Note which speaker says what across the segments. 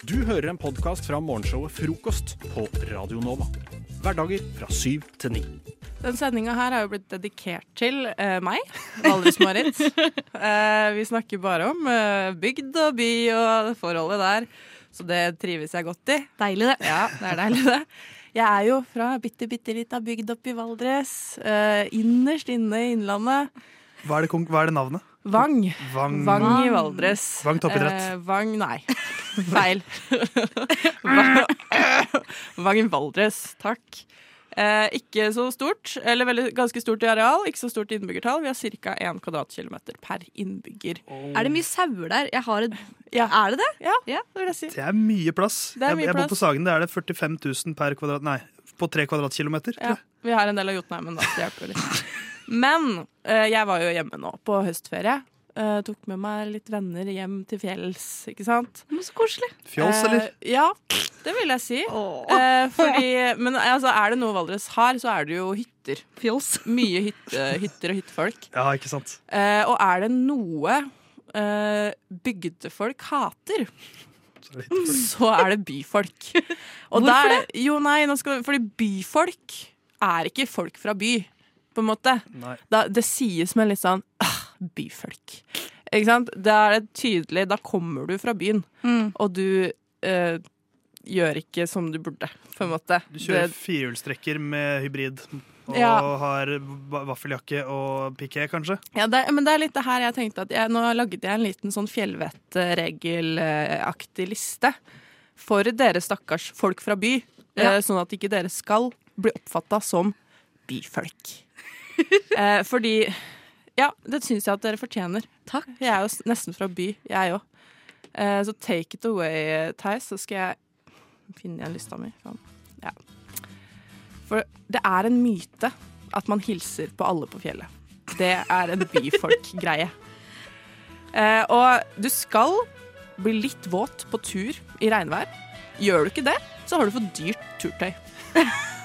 Speaker 1: Du hører en podkast fra morgenshowet Frokost på Radio Nova. Hverdager fra syv til ni.
Speaker 2: Den sendinga her er jo blitt dedikert til eh, meg, Valdres-Marit. eh, vi snakker bare om eh, bygd og by og forholdet der, så det trives jeg godt i.
Speaker 3: Deilig, det.
Speaker 2: Ja, det er deilig, det. Jeg er jo fra bitte, bitte lita bygd oppe i Valdres. eh, innerst inne i Innlandet.
Speaker 4: Hva er det, hva er det navnet?
Speaker 2: Vang.
Speaker 4: Vang.
Speaker 2: Vang i Valdres.
Speaker 4: Vang toppidrett.
Speaker 2: Eh, Vang, nei. Feil. Vang- Vang Valdres, takk. Eh, ikke så stort, eller veldig, ganske stort i areal, ikke så stort i innbyggertall. Vi har ca. 1 kvadratkilometer per innbygger.
Speaker 3: Er det mye sauer der? Jeg har et
Speaker 2: Ja.
Speaker 3: Er det det?
Speaker 2: Ja, det vil jeg si.
Speaker 4: Det er mye plass.
Speaker 2: Er mye
Speaker 4: jeg, jeg bor på Sagen, det er det 45 000 per kvadrat... Nei, på tre kvadratkilometer.
Speaker 2: Ja, vi har en del av Jotunheimen, da. Det hjelper litt. Men eh, jeg var jo hjemme nå på høstferie. Eh, tok med meg litt venner hjem til fjells, ikke sant.
Speaker 3: Men Så koselig.
Speaker 4: Fjols, eller?
Speaker 2: Uh, ja, det vil jeg si. Uh, fordi, men altså, er det noe Valdres har, så er det jo hytter.
Speaker 3: Fjols.
Speaker 2: Mye hytte, hytter og hyttefolk.
Speaker 4: Ja, ikke sant.
Speaker 2: Eh, og er det noe eh, bygdefolk hater,
Speaker 4: Så er det
Speaker 2: det byfolk. Og
Speaker 3: Hvorfor
Speaker 2: der, Jo, nei, nå skal, fordi byfolk er ikke folk fra by, på en måte. Da, det sies med litt sånn ah, byfolk. Ikke sant? Da er det tydelig, da kommer du fra byen,
Speaker 3: Mm.
Speaker 2: og du eh, gjør ikke som du burde, på en måte.
Speaker 4: Du kjører
Speaker 2: Det-
Speaker 4: firehjulstrekker med hybrid. Og
Speaker 2: Ja.
Speaker 4: har vaffeljakke og piké, kanskje.
Speaker 2: Ja, det, men det er litt det her jeg tenkte at jeg, Nå laget jeg en liten sånn fjellvettregelaktig liste for dere stakkars folk fra by,
Speaker 3: Ja.
Speaker 2: eh, sånn at ikke dere skal bli oppfatta som byfolk. eh, fordi Ja, det syns jeg at dere fortjener.
Speaker 3: Takk.
Speaker 2: Jeg er jo nesten fra by, jeg òg. Eh, så take it away, Theis, så skal jeg finne igjen lista mi. Faen. Ja. For det er en myte at man hilser på alle på fjellet. Det er en byfolk-greie. Eh, og du skal bli litt våt på tur i regnvær. Gjør du ikke det, så har du for dyrt turtøy.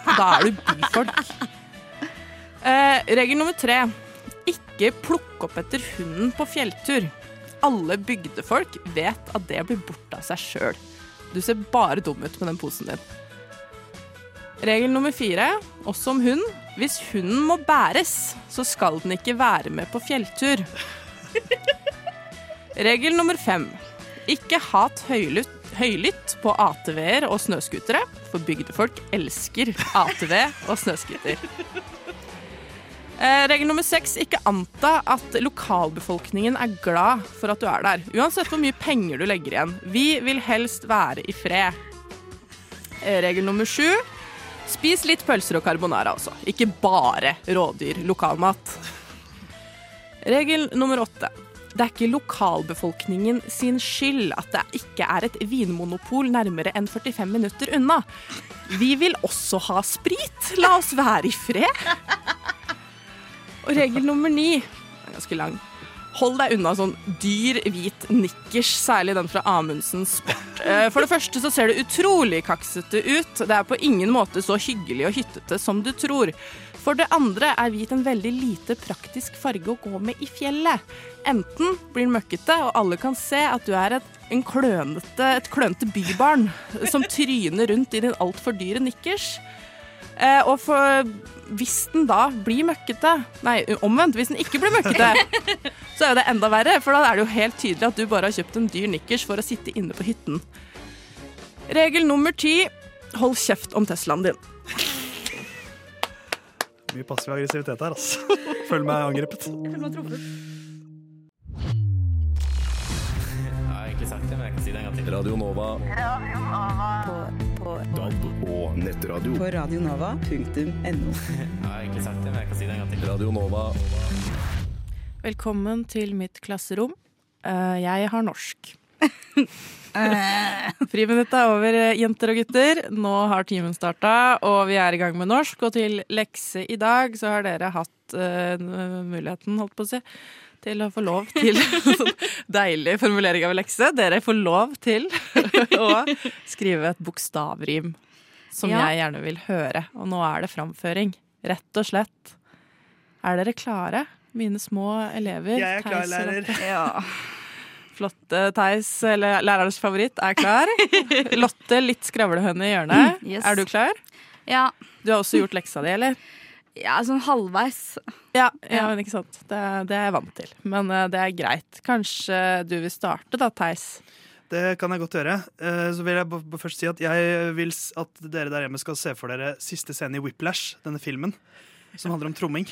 Speaker 2: Da er du byfolk. Eh, regel nummer tre. Ikke plukk opp etter hunden på fjelltur. Alle bygdefolk vet at det blir borte av seg sjøl. Du ser bare dum ut med den posen din. Regel nummer fire, også om hund. Hvis hunden må bæres, så skal den ikke være med på fjelltur. Regel nummer fem. Ikke hat høylytt, høylytt på ATV-er og snøscootere, for bygdefolk elsker ATV og snøscooter. Eh, regel nummer seks. Ikke anta at lokalbefolkningen er glad for at du er der. Uansett hvor mye penger du legger igjen. Vi vil helst være i fred. Eh, regel nummer sju. Spis litt pølser og carbonara også. Ikke bare rådyr lokalmat. Regel nummer åtte. Det er ikke lokalbefolkningen sin skyld at det ikke er et vinmonopol nærmere enn 45 minutter unna. Vi vil også ha sprit. La oss være i fred. Og regel nummer ni er ganske lang. Hold deg unna sånn dyr, hvit nikkers, særlig den fra Amundsen Sport. Eh, For det første så ser det utrolig kaksete ut. Det er på ingen måte så hyggelig og hyttete som du tror. For det andre er hvit en veldig lite praktisk farge å gå med i fjellet. Enten blir den møkkete, og alle kan se at du er et, klønete, et klønete bybarn som tryner rundt i din altfor dyre nikkers. Eh, og for, hvis den da blir møkkete Nei, omvendt. Hvis den ikke blir møkkete, så er jo det enda verre. For da er det jo helt tydelig at du bare har kjøpt en dyr nikkers for å sitte inne på hytten. Regel nummer ti hold kjeft om Teslaen din.
Speaker 4: Mye passiv aggressivitet her, altså. Føler meg angrepet.
Speaker 5: Jeg det, må jeg ikke si det en gang til.
Speaker 6: Radio Nova.
Speaker 7: DAB og nettradio.
Speaker 8: På radionova.no.
Speaker 5: Jeg har egentlig sagt det, men jeg kan si det en gang til.
Speaker 6: Radio Nova.
Speaker 2: Velkommen til mitt klasserom. Eh, jeg har norsk. Friminuttet er over, eh, jenter og gutter. Nå har timen starta, og vi er i gang med norsk. Og til lekse i dag så har dere hatt uh, muligheten, holdt på å si, til å få lov til Deilig formulering av lekse. Dere får lov til å skrive et bokstavrim som
Speaker 3: Ja.
Speaker 2: jeg gjerne vil høre. Og nå er det framføring. Rett og slett. Er dere klare, mine små elever?
Speaker 4: Jeg er klar,
Speaker 2: Theis
Speaker 4: lærer.
Speaker 3: Ja.
Speaker 2: Flotte Theis, eller lærerens favoritt, er klar. Lotte, litt skravlehøne i hjørnet.
Speaker 3: Yes.
Speaker 2: Er du klar?
Speaker 3: Ja,
Speaker 2: Du har også gjort leksa di, eller?
Speaker 3: Ja sånn halvveis.
Speaker 2: Ja, ja,
Speaker 3: Ja.
Speaker 2: men ikke sant. Det, det er jeg vant til. Men uh, det er greit. Kanskje du vil starte da, Theis?
Speaker 4: Det kan jeg godt gjøre. Uh, Så vil jeg først si at jeg vil at dere der hjemme skal se for dere siste scene i Whiplash, denne filmen, som handler om tromming.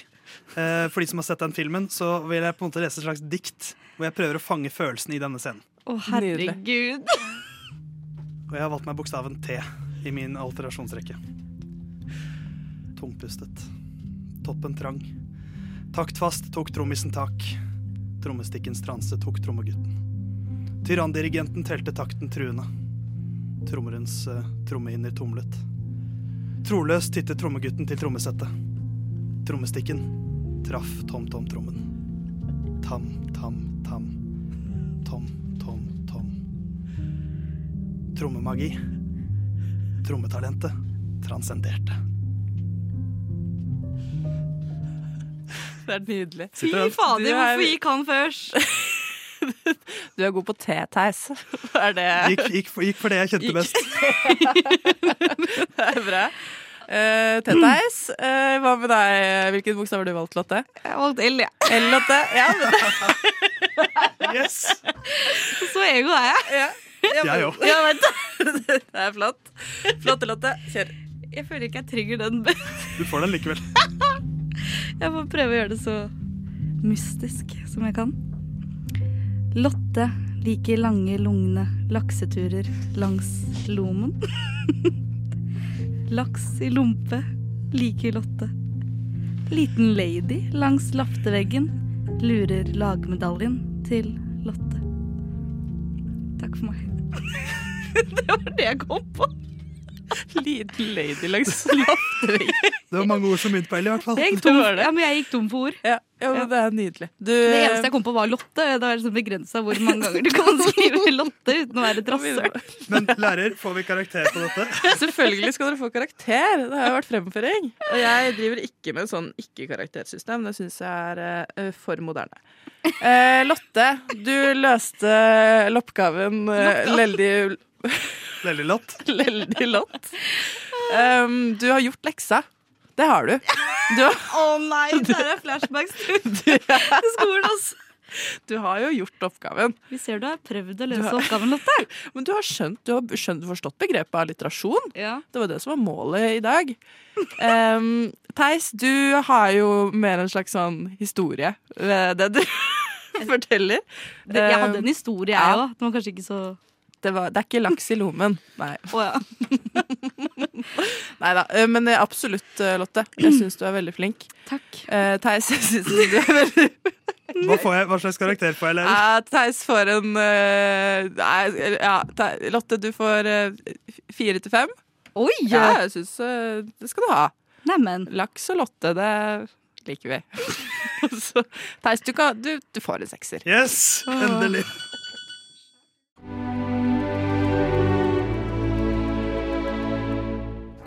Speaker 4: Eh, For de som har sett den filmen, så vil jeg på en måte lese et slags dikt hvor jeg prøver å fange følelsen i denne scenen.
Speaker 3: Å,
Speaker 2: oh,
Speaker 3: herregud.
Speaker 4: Og jeg har valgt meg bokstaven T i min alterasjonsrekke. Tungpustet. Toppen trang. Taktfast tok trommisen tak. Trommestikkens transe tok trommegutten. Tyranndirigenten telte takten truende. Trommerens uh, trommehinner tumlet. Troløst tittet trommegutten til trommesettet. Trommestikken traff tom-tom-trommen. Tam, tam, tam. Tom, tom, tom. Trommemagi. Trommetalentet transcenderte.
Speaker 2: Det er nydelig.
Speaker 3: Fy fader,
Speaker 2: er-
Speaker 3: hvorfor gikk han først?
Speaker 2: Du er god på te, Theis. Er det,
Speaker 4: Gikk, gikk, for, gikk for det jeg kjente
Speaker 2: Gikk-
Speaker 4: best.
Speaker 2: det er bra. Uh, te, Theis. Eh, hva med deg? Hvilken bokstav har du valgt, Lotte?
Speaker 3: Jeg valgte L, ja.
Speaker 2: L, Lotte? Ja, men
Speaker 4: Yes!
Speaker 3: Så ego er jeg.
Speaker 2: ja.
Speaker 4: Jeg òg.
Speaker 2: Ja, vent. Det er flott. Flotte, Lotte. Kjør.
Speaker 3: Jeg føler ikke jeg trenger den.
Speaker 4: Du får den likevel.
Speaker 3: Jeg får prøve å gjøre det så mystisk som jeg kan. Lotte liker lange, lugne lakseturer langs lomen. Laks i lompe liker Lotte. Liten lady langs lafteveggen lurer lagmedaljen til Lotte. Takk for meg. Det var det jeg kom på.
Speaker 2: Liten lady langs lafteveggen.
Speaker 4: Det var mange ord som begynte på L, i hvert fall.
Speaker 3: Jeg gikk tom, ja, men jeg gikk tom for ord.
Speaker 2: Ja, ja, men det er nydelig. Du,
Speaker 3: Det eneste jeg kom på, var Lotte. Det er liksom begrensa hvor mange ganger du kan skrive Lotte uten å være et rasshøl.
Speaker 4: Men lærer, får vi karakter på dette?
Speaker 2: Selvfølgelig skal dere få karakter. Det har jo vært fremføring. Og jeg driver ikke med sånn ikke-karaktersystem. Det syns jeg er uh, for moderne. Uh, Lotte, du løste loppgaven uh, veldig,
Speaker 4: Veldig lott.
Speaker 2: veldig lott. Um, du har gjort leksa. Det har du. Å har,
Speaker 3: Å nei, det er flashbacks til
Speaker 2: du,
Speaker 3: skolen, altså.
Speaker 2: du har jo gjort oppgaven.
Speaker 3: Vi ser du har prøvd å løse
Speaker 2: har-
Speaker 3: oppgaven, Lotte.
Speaker 2: Men du har skjønt, du har skjønt, forstått begrepet alliterasjon.
Speaker 3: Ja.
Speaker 2: Det var det som var målet i dag. Um, Theis, du har jo mer en slags sånn historie ved det du forteller.
Speaker 3: Det, jeg hadde en historie, jeg
Speaker 2: Ja.
Speaker 3: òg. Den var kanskje ikke så
Speaker 2: Det, var, det er ikke laks i lommen. Nei.
Speaker 3: Oh, ja.
Speaker 2: Nei da. eh, Men eh, absolutt, eh, Lotte. Jeg syns du er veldig flink.
Speaker 3: Takk.
Speaker 2: Uh, Theis, jeg syns du er veldig
Speaker 4: Hva, får jeg, hva slags karakter får jeg, eller?
Speaker 2: Ja, Theis får en uh, Nei, ja, Theis, Lotte, du får fire til fem.
Speaker 3: Oi!
Speaker 2: Ja, jeg syns det skal du ha.
Speaker 3: Neimen.
Speaker 2: Laks og Lotte, det liker vi. Så Theis, du, kan- du, du får en sekser.
Speaker 4: Yes! Endelig.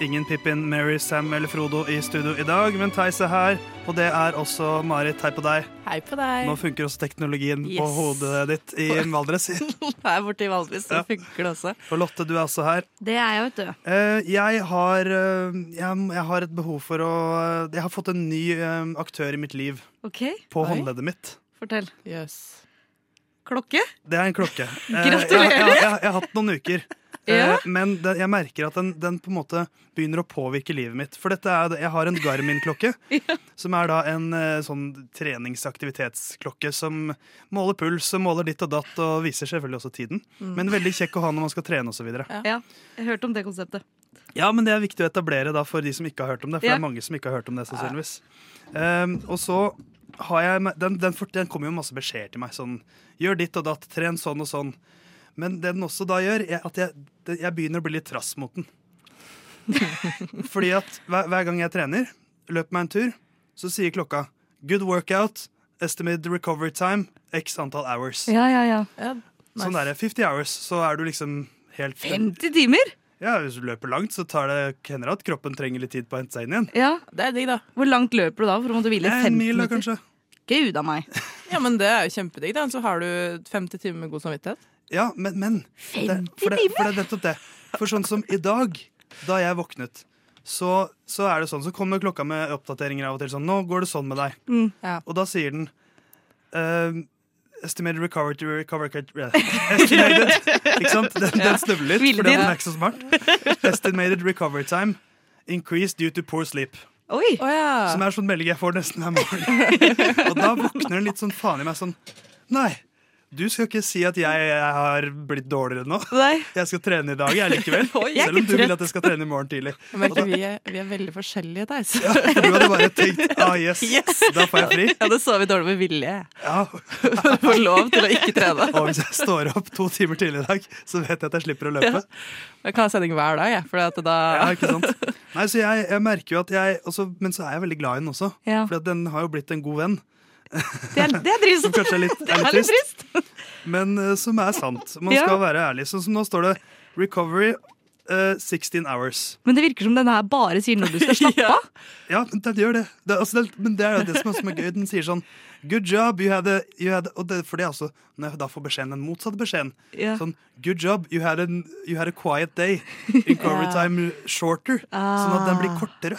Speaker 4: Ingen Pippin, Mary, Sam eller Frodo i studio i dag, men Theis er her, og det er også Marit. Hei på deg.
Speaker 2: Hei på deg.
Speaker 4: Nå funker også teknologien på hodet ditt i Valdres.
Speaker 2: Her borte i Valdres så
Speaker 4: Ja.
Speaker 2: funker det også.
Speaker 4: Og Lotte, du er også her.
Speaker 3: Det er jeg, vet du.
Speaker 4: Eh, jeg, har, eh, jeg, har et behov for å Jeg har fått en ny eh, aktør i mitt liv
Speaker 3: OK,
Speaker 4: på
Speaker 2: Oi.
Speaker 4: håndleddet mitt.
Speaker 3: fortell.
Speaker 2: Yes.
Speaker 3: Klokke?
Speaker 4: Det er en klokke. Eh,
Speaker 3: Gratulerer.
Speaker 4: Jeg, jeg, jeg, jeg har hatt noen uker. Eh,
Speaker 3: Ja.
Speaker 4: Men den, jeg merker at den, den på en måte begynner å påvirke livet mitt. For dette er, jeg har en Garmin-klokke, som er da en eh, sånn treningsaktivitetsklokke som måler puls og måler ditt og datt, og viser selvfølgelig også tiden. Men veldig kjekk å ha når man skal trene osv. Ja.
Speaker 3: Ja, jeg hørte om det konseptet.
Speaker 4: ja, men det er viktig å etablere da for de som ikke har hørt om det. For
Speaker 3: Ja.
Speaker 4: det er mange som ikke har hørt om det, sannsynligvis. Um, og så har jeg den, den, den kommer jo masse beskjeder til meg. Sånn gjør ditt og datt, tren sånn og sånn. Men det den også da gjør, er at jeg, jeg begynner å bli litt trass mot den. Fordi at hver, hver gang jeg trener, løper meg en tur, så sier klokka good workout, estimated recovery time, x antall hours.
Speaker 3: Ja, ja, ja.
Speaker 2: Ja,
Speaker 4: Sånn
Speaker 2: nice.
Speaker 4: der, 50 hours, så er du liksom helt
Speaker 3: 50 timer?
Speaker 4: Ja, Hvis du løper langt, så tar det hender at kroppen trenger litt tid på å hente seg inn igjen.
Speaker 3: Ja.
Speaker 2: Det er digg, da.
Speaker 3: Hvor langt løper du da for å måtte hvile? 15
Speaker 4: En mil, da, kanskje.
Speaker 3: Gud a meg.
Speaker 2: Ja, men det er jo kjempedigg, da. Så har du 50 timer med god samvittighet.
Speaker 4: Ja, men, men det, for, det, for det er nettopp det. For sånn som i dag, da jeg våknet, så, så er det sånn, så kommer klokka med oppdateringer av og til. sånn, 'Nå går det sånn med deg.'
Speaker 3: Mm.
Speaker 2: Ja.
Speaker 4: Og da sier den uh, Estimated recovery to recover Estimated. Ikke sant? Den, den snubler litt, fordi den er ikke så smart. Estimated recovery time increased due to poor sleep.
Speaker 3: Oi!
Speaker 2: Oh, ja.
Speaker 4: Som er sånn melding jeg får nesten hver morgen. Og da våkner den litt sånn faen i meg sånn Nei, du skal ikke si at jeg, jeg har blitt dårligere nå.
Speaker 3: Nei.
Speaker 4: Jeg skal trene i dag, jeg likevel.
Speaker 2: Oi, jeg
Speaker 4: Selv om du vil at jeg skal trene i morgen tidlig.
Speaker 2: Men, da, vi er, vi er veldig forskjellige Theis. Så.
Speaker 4: Ja, du hadde bare tenkt ah yes, da får jeg fri.
Speaker 2: Ja, det så vi dårlig med vilje.
Speaker 4: Ja,
Speaker 2: For å få lov til å ikke trene.
Speaker 4: Og hvis jeg står opp to timer tidlig i dag, så vet jeg at jeg slipper å løpe.
Speaker 2: Jeg kan ha sending hver dag, jeg. For da
Speaker 4: Ja, ikke sant? Nei, så jeg, jeg merker jo at jeg også, Men så er jeg veldig glad i den også.
Speaker 3: Ja.
Speaker 4: For den har jo blitt en god venn.
Speaker 3: Det er, det er trist.
Speaker 4: Som kanskje er litt, er litt
Speaker 3: er litt
Speaker 4: trist. Men uh, som er sant. Man
Speaker 3: Ja.
Speaker 4: skal være ærlig. Sånn som nå står det 'recovery Uh, 16 hours'.
Speaker 3: Men det virker som denne her bare sier når du skal slappe
Speaker 2: Ja.
Speaker 3: av.
Speaker 4: Ja, men den gjør det. det, altså, det men det er det som er, som er gøy. Den sier sånn 'good job, you had a, you had a det, for det er altså Når jeg da får beskjeden, den motsatte beskjeden.
Speaker 3: Yeah.
Speaker 4: Sånn 'good job, you had, an, you had a quiet day'. Recovery
Speaker 2: yeah.
Speaker 4: time shorter. Sånn at den blir
Speaker 3: Ah.
Speaker 4: kortere.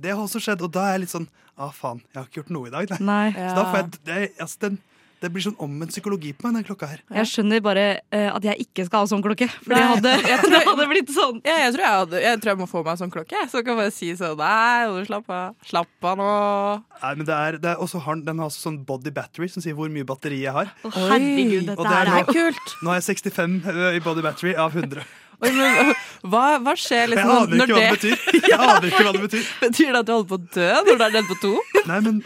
Speaker 4: Det har også skjedd, og da er jeg litt sånn ah, faen, jeg har ikke gjort noe i dag, nei.
Speaker 3: Nei.
Speaker 4: Så da får jeg det, altså, den, det blir sånn omvendt psykologi på meg, den klokka her.
Speaker 3: Jeg skjønner bare uh, at jeg ikke skal ha sånn klokke. For det hadde, hadde blitt sånn.
Speaker 2: Ja, jeg, tror jeg, hadde, jeg tror jeg må få meg sånn klokke. så Så jeg kan bare si sånn Nei, slapp av. Slapp av nå.
Speaker 4: Nei, men det er, det er også har, den- har også sånn body battery, som sier hvor mye batteri jeg har.
Speaker 3: Å, herregud, dette
Speaker 4: det er
Speaker 3: er
Speaker 4: nå-
Speaker 2: Kult.
Speaker 4: Nå har jeg 65 i body battery av 100.
Speaker 2: Oi, men, hva, hva skjer
Speaker 4: Jeg
Speaker 2: liksom
Speaker 4: aner ikke hva det betyr. Jeg aner ikke hva det betyr.
Speaker 2: Betyr det at du holder på å dø når du er nede på to?
Speaker 4: Nei, men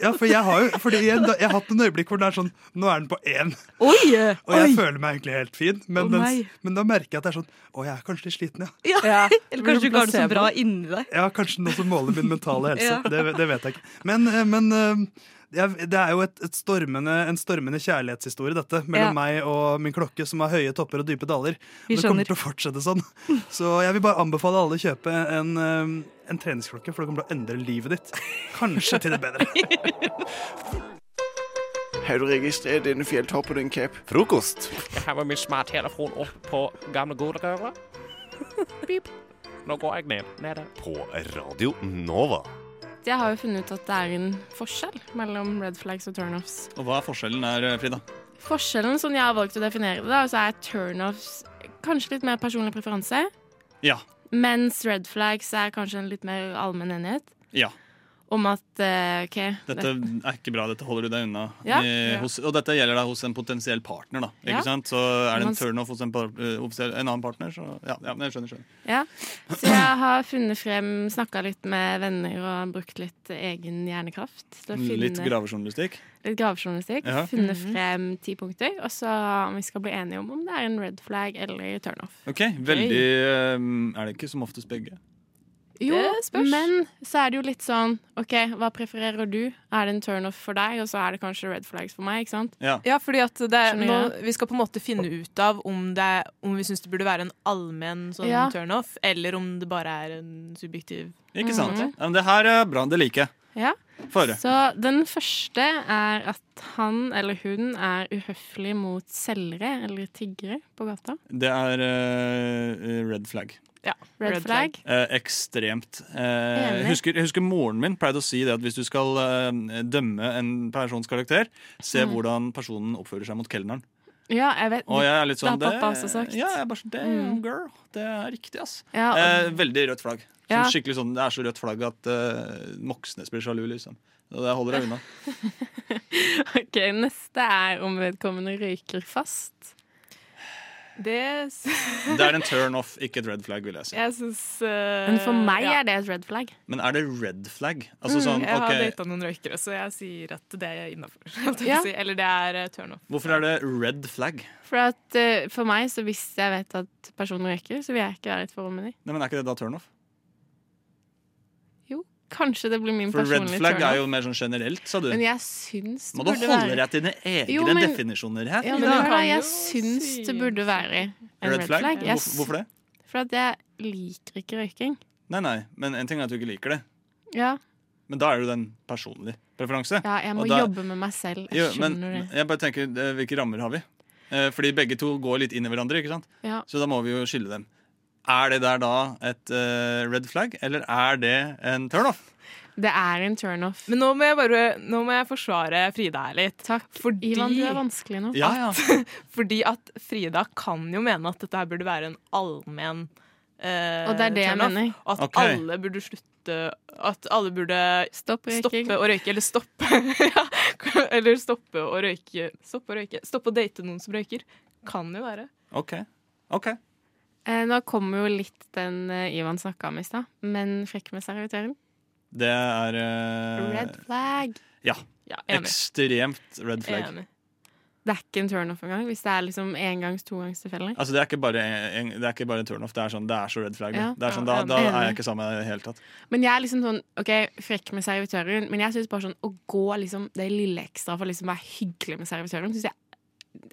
Speaker 4: ja, for jeg har jo fordi igjen, da, Jeg har hatt noen øyeblikk hvor den er sånn Nå er den på én,
Speaker 3: Oi!
Speaker 4: og jeg føler meg egentlig helt fin. Men,
Speaker 3: oh,
Speaker 4: den, men da merker jeg at det er sånn Å, jeg er kanskje litt sliten, ja.
Speaker 3: Ja.
Speaker 2: Ja.
Speaker 3: Eller kanskje du ikke har det så bra inni deg.
Speaker 4: Ja, Kanskje noe som måler min mentale helse.
Speaker 3: Ja.
Speaker 4: Det, det vet jeg ikke. Men, eh, men eh, jeg, det er jo et, et stormende, en stormende kjærlighetshistorie, dette. Mellom
Speaker 3: Ja.
Speaker 4: meg og min klokke, som har høye topper og dype daler.
Speaker 3: Vi
Speaker 4: det kommer til å fortsette sånn. Så jeg vil bare anbefale alle å kjøpe en, eh, en treningsklokke, for det kommer til å endre livet ditt. Kanskje til det bedre.
Speaker 8: Har du registrert denne fjelltoppen og en cape?
Speaker 5: Frokost.
Speaker 9: Jeg har med min smarttelefon opp på gamle godrøret. Pip. Nå går jeg ned. Nede.
Speaker 5: På Radio Nova.
Speaker 10: Jeg har jo funnet ut at det er en forskjell mellom red flags og turnoffs.
Speaker 11: Og hva er forskjellen der, Frida?
Speaker 10: Forskjellen, som jeg har valgt å definere det, så er turnoffs kanskje litt mer personlig preferanse,
Speaker 11: Ja.
Speaker 10: mens red flags er kanskje en litt mer allmenn enighet
Speaker 11: Ja.
Speaker 10: Om at eh, OK
Speaker 11: Dette er ikke bra, dette holder du deg unna.
Speaker 10: Ja.
Speaker 11: I,
Speaker 10: Ja.
Speaker 11: hos, og dette gjelder da hos en potensiell partner, da. Ikke
Speaker 10: Ja.
Speaker 11: sant? Så er det en turnoff hos en, par, eh, en annen partner, så ja, ja men jeg skjønner. skjønner.
Speaker 10: Ja. Så jeg har funnet frem, snakka litt med venner og brukt litt egen hjernekraft. Til å finne
Speaker 11: Litt gravejournalistikk.
Speaker 10: litt gravejournalistikk.
Speaker 11: Ja.
Speaker 10: Funnet frem ti punkter, og så om vi skal bli enige om om det er en red flag eller turnoff.
Speaker 11: Ok, veldig eh, Er det ikke som oftest begge?
Speaker 10: Jo,
Speaker 2: Det spørs.
Speaker 10: men så er det jo litt sånn OK, hva prefererer du? Er det en turnoff for deg, og så er det kanskje red flags for meg, ikke sant?
Speaker 11: Ja.
Speaker 2: Ja, fordi at det er, nå. Vi skal på en måte finne ut av om, det om vi syns det burde være en allmenn sånn
Speaker 10: Ja.
Speaker 2: turnoff, eller om det bare er en subjektiv
Speaker 11: Ikke sant? Ja, men det her er bra. Det liker jeg.
Speaker 10: Ja. Så den første er at han eller hun er uhøflig mot selgere eller tiggere på gata.
Speaker 11: Det er uh, red flag.
Speaker 2: Ja,
Speaker 10: Red, flag.
Speaker 11: Eh, ekstremt. Eh, husker, jeg husker moren min pleide å si det at hvis du skal eh, dømme en persons karakter, se
Speaker 10: Mm.
Speaker 11: hvordan personen oppfører seg mot kelneren.
Speaker 10: Ja, jeg vet.
Speaker 11: Og jeg er litt sånn
Speaker 10: det har pappa også sagt.
Speaker 11: Ja, jeg er bare sånn Damn,
Speaker 10: Mm.
Speaker 11: girl. Det er riktig, ass.
Speaker 10: Ja, og-
Speaker 11: eh, veldig rødt flagg. Sånn,
Speaker 10: Ja.
Speaker 11: Skikkelig sånn, Det er så rødt flagg at uh, Moxnes blir sjalu, liksom. Og det holder jeg unna.
Speaker 10: Ok, Neste er om vedkommende røyker fast.
Speaker 12: Det
Speaker 11: Det er en turn off, ikke et red flag, vil jeg si.
Speaker 12: Jeg synes, uh,
Speaker 10: Men for meg
Speaker 12: ja.
Speaker 10: er det et red flag.
Speaker 11: Men er det red flag? Altså
Speaker 12: Mm,
Speaker 11: sånn,
Speaker 12: Jeg har
Speaker 11: ok,
Speaker 12: data noen røykere, så jeg sier at det er innafor.
Speaker 10: Ja.
Speaker 12: Si. Eller det er eh, turn off.
Speaker 11: Hvorfor er det red flag?
Speaker 10: For, at, uh, for meg, så hvis jeg vet at personen røyker, så vil jeg ikke være i et forhold med dem.
Speaker 11: Nei, men Er ikke det da turn off?
Speaker 10: Kanskje det blir min
Speaker 11: For red flag er jo mer sånn generelt, sa du.
Speaker 10: Men jeg syns det
Speaker 11: Må du
Speaker 10: burde
Speaker 11: holde
Speaker 10: være
Speaker 11: deg til dine egne
Speaker 10: Jo, men-
Speaker 11: definisjoner her?
Speaker 10: Ja, men hør da, jeg syns det burde være en
Speaker 11: Red flag?
Speaker 10: Jeg
Speaker 11: Hvorfor, hvorfor det?
Speaker 10: For at jeg liker ikke røyking.
Speaker 11: Nei, nei, men en ting er at du ikke liker det.
Speaker 10: Ja,
Speaker 11: Men da er det jo den personlige preferanse.
Speaker 10: ja jeg må
Speaker 11: da-
Speaker 10: jobbe med meg selv. Jeg
Speaker 11: Jo, men
Speaker 10: det.
Speaker 11: jeg bare tenker, eh, hvilke rammer har vi? Eh, Fordi begge to går litt inn i hverandre, ikke sant?
Speaker 10: Ja.
Speaker 11: Så da må vi jo skille dem. Er det der da et uh, red flag, eller er det en turnoff?
Speaker 10: Det er en turnoff.
Speaker 12: Men nå må jeg bare Nå må jeg forsvare Frida her litt.
Speaker 10: Takk.
Speaker 12: Fordi,
Speaker 10: Ivan, du er vanskelig nå.
Speaker 11: Ja, ja.
Speaker 12: at, fordi at Frida kan jo mene at dette her burde være en allmenn eh,
Speaker 10: Og det er det jeg mener.
Speaker 12: At
Speaker 11: okay.
Speaker 12: alle burde slutte At alle burde
Speaker 10: Stopp
Speaker 12: stoppe å røyke, eller stoppe ja, Eller stoppe å røyke Stoppe å røyke Stoppe å date noen som røyker. Kan jo være.
Speaker 11: OK. ok.
Speaker 10: Eh, nå kommer jo litt den eh, Ivan snakka om i stad, men frekk med servitøren.
Speaker 11: Det er eh,
Speaker 10: Red flag.
Speaker 11: Ja.
Speaker 12: Ja.
Speaker 11: Ekstremt red flag.
Speaker 12: enig.
Speaker 10: Det er ikke en turnoff engang, hvis det er liksom engangs, togangstilfeller.
Speaker 11: Altså, det er ikke bare en, det er ikke bare en turnoff, det er sånn, det er så red flag.
Speaker 10: Ja.
Speaker 11: Det er sånn, da, da er jeg ikke sammen med deg i det hele tatt.
Speaker 10: Men jeg er liksom sånn, ok, frekk med servitøren, men jeg syns bare sånn å gå liksom det lille ekstra for liksom å være hyggelig med servitøren, synes jeg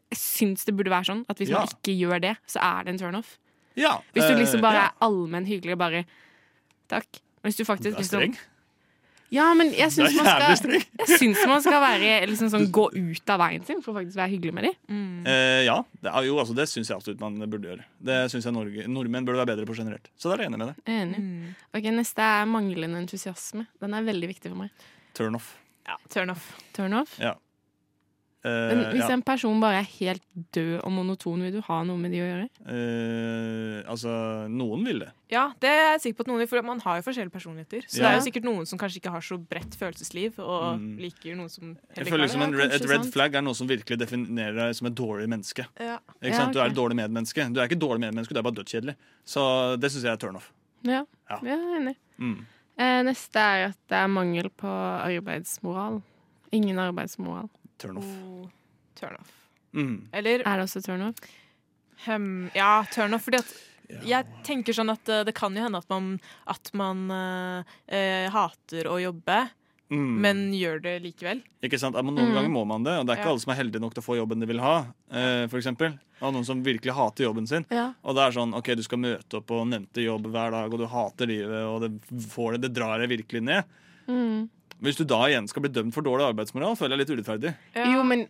Speaker 10: jeg syns det burde være sånn at hvis
Speaker 11: Ja.
Speaker 10: man ikke gjør det, så er det en turnoff.
Speaker 11: Ja,
Speaker 10: Hvis du
Speaker 11: eh,
Speaker 10: liksom bare
Speaker 11: ja.
Speaker 10: er allmenn hyggelig og bare Takk. Hvis du faktisk liksom. Ja, men jeg syns man skal. Jeg syns man skal være liksom sånn gå ut av veien sin for å faktisk være hyggelig med dem.
Speaker 11: Eh, ja, det, jo, altså, det syns jeg absolutt man burde gjøre. Det synes jeg Norge, Nordmenn burde være bedre på generelt. Så der er jeg enig med deg.
Speaker 10: Enig. Ok, Neste er manglende entusiasme. Den er veldig viktig for meg.
Speaker 11: Turn off.
Speaker 12: Ja, turn off.
Speaker 10: Turn off.
Speaker 11: Ja. Eh,
Speaker 10: Men hvis
Speaker 11: ja.
Speaker 10: en person bare er helt død og monoton, vil du ha noe med de å gjøre?
Speaker 11: Uh, altså, noen vil det.
Speaker 12: Ja, det er jeg sikker på at noen vil, for man har jo forskjellige personligheter. Så det er jo sikkert noen som kanskje ikke har så bredt følelsesliv, og
Speaker 11: Mm.
Speaker 12: liker noen som
Speaker 11: Jeg føler
Speaker 12: som
Speaker 11: liksom en,
Speaker 12: det.
Speaker 11: Et red flag er noe som virkelig definerer deg som et dårlig menneske.
Speaker 12: Ja.
Speaker 11: Ikke
Speaker 10: Ja,
Speaker 11: sant? Du er et dårlig medmenneske. Du er ikke et dårlig medmenneske, du er bare dødskjedelig. Så det syns jeg er turn off.
Speaker 10: Ja,
Speaker 11: Ja.
Speaker 10: jeg er enig.
Speaker 11: Mm.
Speaker 10: Uh, neste er at det er mangel på arbeidsmoral. Ingen arbeidsmoral.
Speaker 11: Turn off.
Speaker 12: Oh, turn.
Speaker 11: Mm.
Speaker 12: Eller
Speaker 10: Er det også turn off?
Speaker 12: Ja, turn off. Fordi at jeg tenker sånn at eh, det kan jo hende at man, at man uh, eh, hater å jobbe,
Speaker 11: Mm.
Speaker 12: men gjør det likevel.
Speaker 11: Ikke sant? Men Noen
Speaker 10: Mm.
Speaker 11: ganger må man det, og det er ikke
Speaker 12: Ja.
Speaker 11: alle som er heldige nok til å få jobben de vil ha. Eh, for eksempel. Og noen som virkelig hater jobben sin.
Speaker 10: Ja.
Speaker 11: Og det er sånn, ok, Du skal møte opp på nevnte jobb hver dag, og du hater livet, og det, får det, det drar deg virkelig ned.
Speaker 10: Mm.
Speaker 11: Hvis du da igjen skal bli dømt for dårlig arbeidsmoral, føler jeg litt urettferdig.
Speaker 12: Ja.
Speaker 10: Jo, men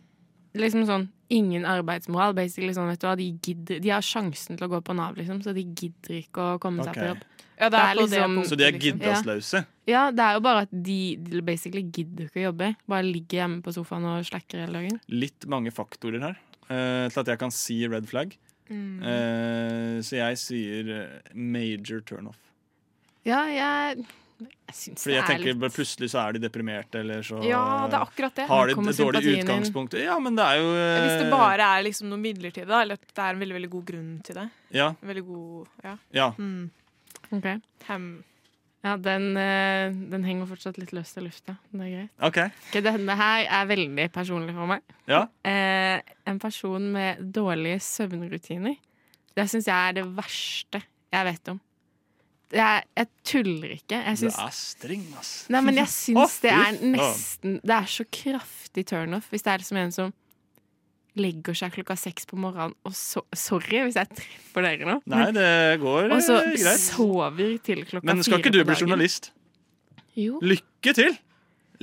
Speaker 10: liksom sånn ingen arbeidsmoral. Basically sånn, vet du hva, de, gidder, de har sjansen til å gå på Nav, liksom, så de gidder ikke å komme seg
Speaker 11: Ok.
Speaker 10: på jobb.
Speaker 12: Ja, det
Speaker 10: Det
Speaker 12: er,
Speaker 10: liksom-
Speaker 12: punktet,
Speaker 11: Så de er
Speaker 12: liksom.
Speaker 11: giddasløse.
Speaker 10: Ja, det er jo bare at de, de basically gidder ikke å jobbe. Bare ligger hjemme på sofaen og slacker hele dagen.
Speaker 11: Litt mange faktorer her uh, til at jeg kan si red flag.
Speaker 12: Mm.
Speaker 11: Uh, så jeg sier eh, major turnoff.
Speaker 10: Ja, jeg, jeg
Speaker 11: Fordi jeg
Speaker 10: er
Speaker 11: tenker
Speaker 10: litt
Speaker 11: Plutselig så er de deprimerte, eller så
Speaker 12: Ja, det er akkurat det.
Speaker 11: har de et dårlig
Speaker 10: inn.
Speaker 11: utgangspunkt. Ja, men det er jo eh,
Speaker 12: Hvis det bare er liksom noe midlertidig, da, eller at det er en veldig veldig god grunn til det.
Speaker 11: Ja.
Speaker 12: Veldig god Ja.
Speaker 11: ja.
Speaker 12: Mm.
Speaker 10: Ok.
Speaker 12: Hem.
Speaker 10: Ja, den, eh, den henger fortsatt litt løst i lufta. Det er greit.
Speaker 11: OK.
Speaker 10: Okay, denne her er veldig personlig for meg.
Speaker 11: Ja.
Speaker 10: Eh, en person med dårlige søvnrutiner. Det syns jeg er det verste jeg vet om. Jeg, jeg tuller ikke. Jeg
Speaker 11: Du er streng, ass.
Speaker 10: Nei, men jeg syns det er nesten Det er så kraftig turnoff hvis det er liksom en som legger seg klokka seks på morgenen og so Sorry hvis jeg treffer dere nå.
Speaker 11: Nei, det går
Speaker 10: og så
Speaker 11: eh, greit.
Speaker 10: sover til klokka fire på dagen.
Speaker 11: Men skal ikke du bli journalist?
Speaker 10: Jo.
Speaker 11: Lykke til!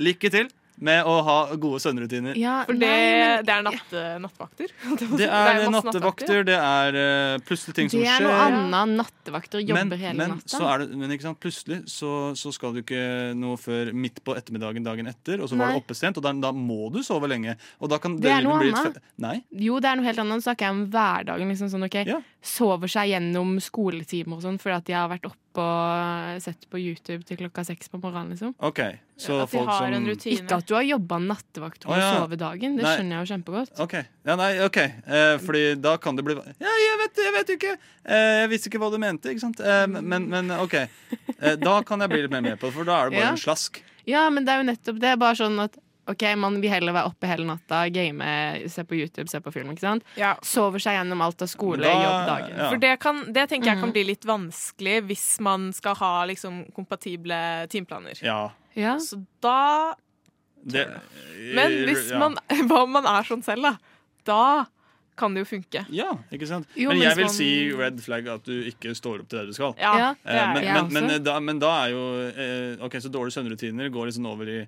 Speaker 11: Lykke til med å ha gode søvnrutiner.
Speaker 10: Ja,
Speaker 12: For det,
Speaker 10: nei, men-
Speaker 12: det er natte, nattevakter.
Speaker 11: Det er nattevakter, det er uh, plutselig ting som skjer.
Speaker 10: Det er noe annet. Nattevakter jobber
Speaker 11: men,
Speaker 10: hele
Speaker 11: men,
Speaker 10: natta.
Speaker 11: så er det, men ikke sant, plutselig så, så skal du ikke noe før midt på ettermiddagen dagen etter, og så var
Speaker 10: Nei.
Speaker 11: det oppe sent, og da, da må du sove lenge. Og da kan
Speaker 10: Det er noe annet.
Speaker 11: Nei?
Speaker 10: Jo, det er noe helt annet. Nå snakker jeg om hverdagen. Liksom sånn, ok,
Speaker 11: Ja.
Speaker 10: Sover seg gjennom skoletimer og sånn fordi at de har vært oppe og sett på YouTube til klokka seks på morgenen, liksom.
Speaker 11: OK. Så
Speaker 12: At de
Speaker 11: folk
Speaker 12: har
Speaker 11: som
Speaker 12: en rutine.
Speaker 10: Ikke at du har jobba nattevakt og
Speaker 11: Å, ja.
Speaker 10: sovet dagen. Det
Speaker 11: Nei.
Speaker 10: skjønner jeg jo kjempegodt.
Speaker 11: OK. Ja, nei, ok eh, Fordi da kan det bli Ja, jeg vet, jeg vet ikke! Eh, jeg visste ikke hva du mente, ikke sant? Eh, men, men OK. Eh, da kan jeg bli litt mer med på det, for da er det bare
Speaker 10: Ja.
Speaker 11: en slask.
Speaker 10: Ja, men det er jo nettopp det. Bare sånn at OK, man vil heller være oppe hele natta, game, se på YouTube, se på film, ikke sant?
Speaker 12: Ja.
Speaker 10: Sover seg gjennom alt av skole,
Speaker 11: Da-
Speaker 10: jobb, dagen.
Speaker 11: ja.
Speaker 12: For det, kan, det tenker jeg kan
Speaker 10: Mhm.
Speaker 12: bli litt vanskelig hvis man skal ha liksom kompatible timeplaner.
Speaker 11: Ja.
Speaker 10: Ja.
Speaker 12: Så da
Speaker 11: Det,
Speaker 12: Men hvis
Speaker 11: ja.
Speaker 12: man, hva om man er sånn selv, da, da kan det jo funke.
Speaker 11: Ja, ikke sant?
Speaker 12: Jo,
Speaker 11: men jeg vil
Speaker 12: man-
Speaker 11: si red flag at du ikke står opp til det du skal.
Speaker 12: Ja, det
Speaker 11: Eh,
Speaker 12: er
Speaker 11: men, men, men, eh, da, men da er jo eh, Ok, så dårlige søvnrutiner går liksom over i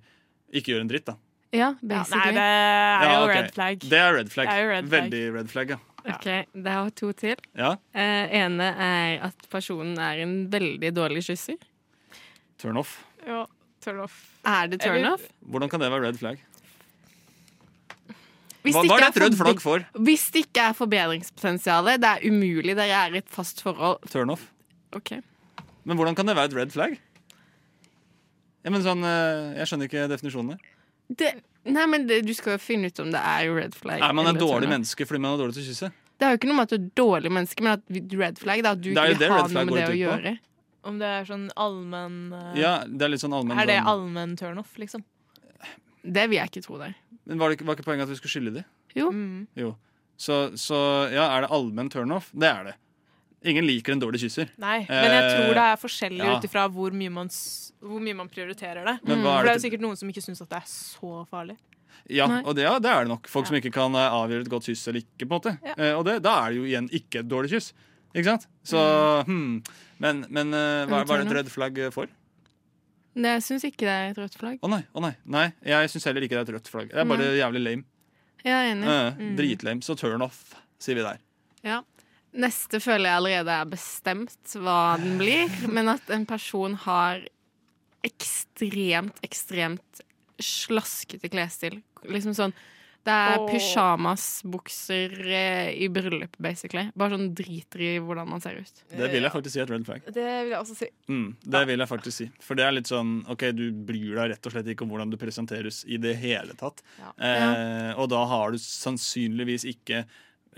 Speaker 11: ikke gjør en dritt, da.
Speaker 10: Ja,
Speaker 12: nei, det er
Speaker 11: Ja,
Speaker 12: jo
Speaker 11: ok.
Speaker 12: red flag.
Speaker 11: Det er red flag.
Speaker 12: Det er jo red flag.
Speaker 11: Veldig red flag, ja.
Speaker 10: OK, det har to til.
Speaker 11: ja.
Speaker 10: Eh, ene er at personen er en veldig dårlig kysser.
Speaker 11: Turn off.
Speaker 12: Ja, turn off.
Speaker 10: Er det turn
Speaker 12: Eller-
Speaker 10: off?
Speaker 11: Hvordan kan det være red flag? Hva, hva
Speaker 10: er
Speaker 11: er et rødt flagg for?
Speaker 10: Hvis det ikke er forbedringspotensialet. det er umulig, dere er i et fast forhold.
Speaker 11: Turn off.
Speaker 10: OK.
Speaker 11: Men hvordan kan det være et red flag? Ja, men sånn, eh, Jeg skjønner ikke definisjonene.
Speaker 10: Det, nei, men det, du skal jo finne ut om det er red flag.
Speaker 11: Nei, man er dårlig menneske fordi man er dårlig til å kysse?
Speaker 10: Det er jo ikke noe med at du er dårlig menneske, men at red flag da, at du
Speaker 11: Det er jo
Speaker 10: ikke
Speaker 11: det
Speaker 10: vil ha
Speaker 11: red flag
Speaker 10: noe med det å
Speaker 11: ut på.
Speaker 10: gjøre.
Speaker 12: Om det er sånn allmenn eh,
Speaker 11: Ja, det er litt sånn allmenn
Speaker 12: Er det
Speaker 11: sånn-
Speaker 12: allmenn turnoff, liksom?
Speaker 10: Det vil jeg ikke tro det.
Speaker 11: Men var, det ikke, var ikke poenget at vi skulle skylde de?
Speaker 10: Jo.
Speaker 12: Mm.
Speaker 11: Jo. Så, så ja, er det allmenn turnoff? Det er det. Ingen liker en dårlig kysser.
Speaker 12: Nei, men jeg tror det er forskjellig
Speaker 11: ja.
Speaker 12: ut ifra hvor, hvor mye man prioriterer det.
Speaker 11: Men hva er
Speaker 12: For det er sikkert noen som ikke syns at det er så farlig.
Speaker 11: Ja,
Speaker 12: Nei.
Speaker 11: og det, ja, det er det nok. Folk som ikke kan eh, avgjøre et godt kyss eller ikke. på en måte
Speaker 12: Ja.
Speaker 11: Eh, Og det, da er det jo igjen ikke et dårlig kyss. Ikke sant? Så hmm. Men, men eh, hva, hva er det et rødt flagg for?
Speaker 10: Nei, Jeg syns ikke det er et rødt flagg.
Speaker 11: Å nei, oh, nei. nei jeg syns heller ikke det er et rødt flagg. Det er bare
Speaker 10: Nei.
Speaker 11: jævlig lame.
Speaker 10: Jeg er enig.
Speaker 11: Eh,
Speaker 10: Mm.
Speaker 11: Dritlame. Så turn off, sier vi der.
Speaker 10: Ja. Neste føler jeg allerede er bestemt hva den blir, men at en person har ekstremt, ekstremt slaskete klesstil. Liksom sånn Det er
Speaker 12: Åh.
Speaker 10: pysjamasbukser eh, i bryllup, basically. Bare sånn driter i hvordan man ser ut.
Speaker 11: Det vil jeg faktisk si er et red flag.
Speaker 12: Det vil jeg også si.
Speaker 11: Mm, det vil jeg faktisk si. For det er litt sånn OK, du bryr deg rett og slett ikke om hvordan du presenteres i det hele tatt. Eh, og da har du sannsynligvis ikke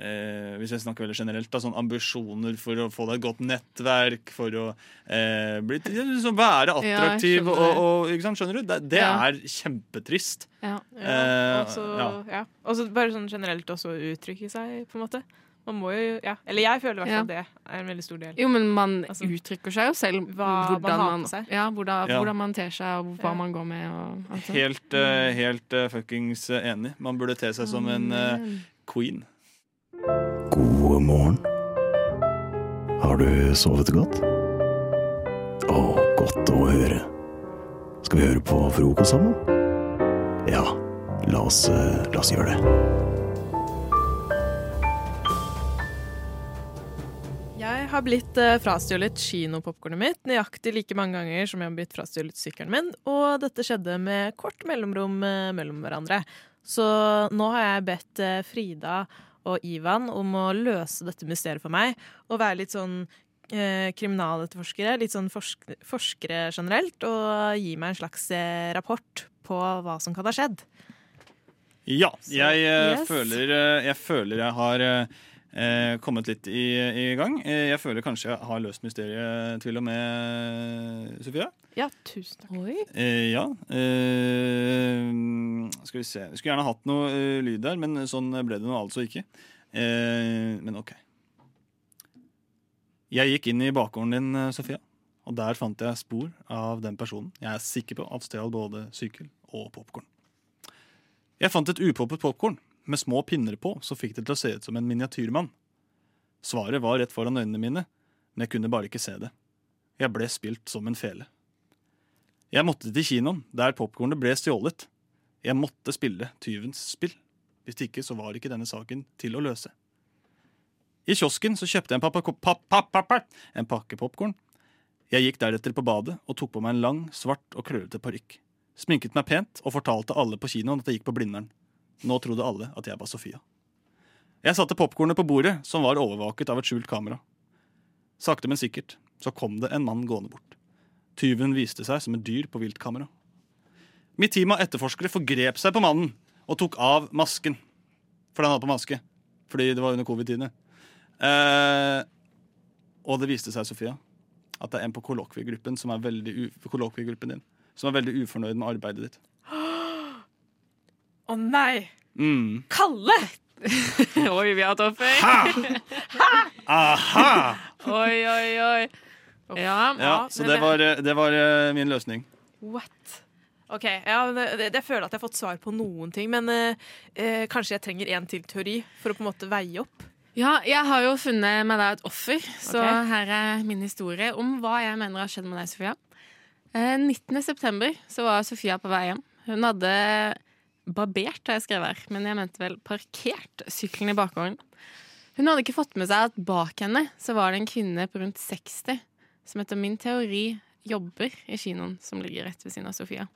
Speaker 11: eh, hvis jeg snakker veldig generelt, da, sånn ambisjoner for å få deg et godt nettverk, for å eh, bli, liksom være
Speaker 10: Ja,
Speaker 11: attraktiv.
Speaker 10: skjønner
Speaker 11: og, og, ikke sant, skjønner du? Det, det
Speaker 10: Ja.
Speaker 11: er kjempetrist.
Speaker 10: Ja.
Speaker 11: Eh,
Speaker 12: Og så
Speaker 11: ja.
Speaker 12: ja. Bare sånn generelt også uttrykke seg, på en måte. Man må jo Ja. Eller jeg føler i hvert fall det er en veldig stor del.
Speaker 10: Jo, men man
Speaker 12: Altså,
Speaker 10: uttrykker seg jo selv
Speaker 12: hva
Speaker 10: hvordan man,
Speaker 12: man,
Speaker 10: ja, hvordan,
Speaker 11: Ja.
Speaker 10: hvordan man ter seg, og hva
Speaker 12: Ja.
Speaker 10: man går med. Og, altså.
Speaker 11: Helt, uh, helt uh, fuckings eh, enig. Man burde te seg som en uh, queen.
Speaker 13: God morgen. Har du sovet godt? Å, godt å høre. Skal vi høre på frokost sammen? Ja, la oss, eh, la oss gjøre det.
Speaker 12: Jeg har blitt uh, frastjålet kinopopkornet mitt nøyaktig like mange ganger som jeg har blitt frastjålet sykkelen min, og dette skjedde med kort mellomrom eh, mellom hverandre. Så nå har jeg bedt eh, Frida og Ivan om å løse dette mysteriet for meg, og være litt sånn eh, kriminaletterforskere, litt sånn forsk forskere generelt, og gi meg en slags eh, rapport på hva som kan ha skjedd.
Speaker 11: Ja, jeg, eh,
Speaker 12: yes.
Speaker 11: føler, eh, jeg føler jeg har eh, eh, kommet litt i, i gang. Eh, Jeg føler kanskje jeg har løst mysteriet til og med, Sofia.
Speaker 12: Ja, tusen takk.
Speaker 11: Eh, ja. Eh, skal vi se. Jeg skulle gjerne hatt noe eh, lyd der, men sånn ble det nå altså ikke. Eh, men OK. Jeg gikk inn i bakgården din, Sofia, og der fant jeg spor av den personen jeg er sikker på at stjal både sykkel og popkorn. Jeg fant et upoppet popkorn med små pinner på som fikk det til å se ut som en miniatyrmann. Svaret var rett foran øynene mine, men jeg kunne bare ikke se det. Jeg ble spilt som en fele. Jeg måtte til kinoen, der popkornet ble stjålet. Jeg måtte spille tyvens spill. Hvis ikke så var ikke denne saken til å løse. I kiosken så kjøpte jeg en, pappa, pappa, papp, papp, papp, en pakke popkorn. Jeg gikk deretter på badet og tok på meg en lang, svart og krøllete parykk. Sminket meg pent og fortalte alle på kinoen at jeg gikk på Blindern. Nå trodde alle at jeg var Sofia. Jeg satte popkornet på bordet, som var overvåket av et skjult kamera. Sakte, men sikkert så kom det en mann gående bort. Tyven viste seg som et dyr på viltkamera. Mitt team av etterforskere forgrep seg på mannen og tok av masken. For han hadde på maske. Fordi det var under covid-tidene. Eh, og det viste seg, Sofia, at det er en på kollokviegruppen som som er veldig ufornøyd med arbeidet ditt.
Speaker 2: Å nei!
Speaker 11: Mm.
Speaker 2: Kalle!
Speaker 10: Oi, vi har hatt offer.
Speaker 11: Aha!
Speaker 10: Oi, oi, oi. Ja,
Speaker 11: Ja, så det var, eh, det var eh, min løsning.
Speaker 2: What? OK, ja, det, det, jeg føler at jeg har fått svar på noen ting, men eh, eh, kanskje jeg trenger en til teori for å på en måte veie opp?
Speaker 10: Ja, jeg har jo funnet meg da et offer, så
Speaker 2: okay.
Speaker 10: her er min historie om hva jeg mener har skjedd med deg, Sofia. Eh, 19. september så var Sofia på vei hjem. Hun hadde barbert, har jeg skrevet her, men jeg mente vel parkert sykkelen i bakgården. Hun hadde ikke fått med seg at bak henne så var det en kvinne på rundt 60 som etter min teori jobber i kinoen som ligger rett ved siden av Sofia.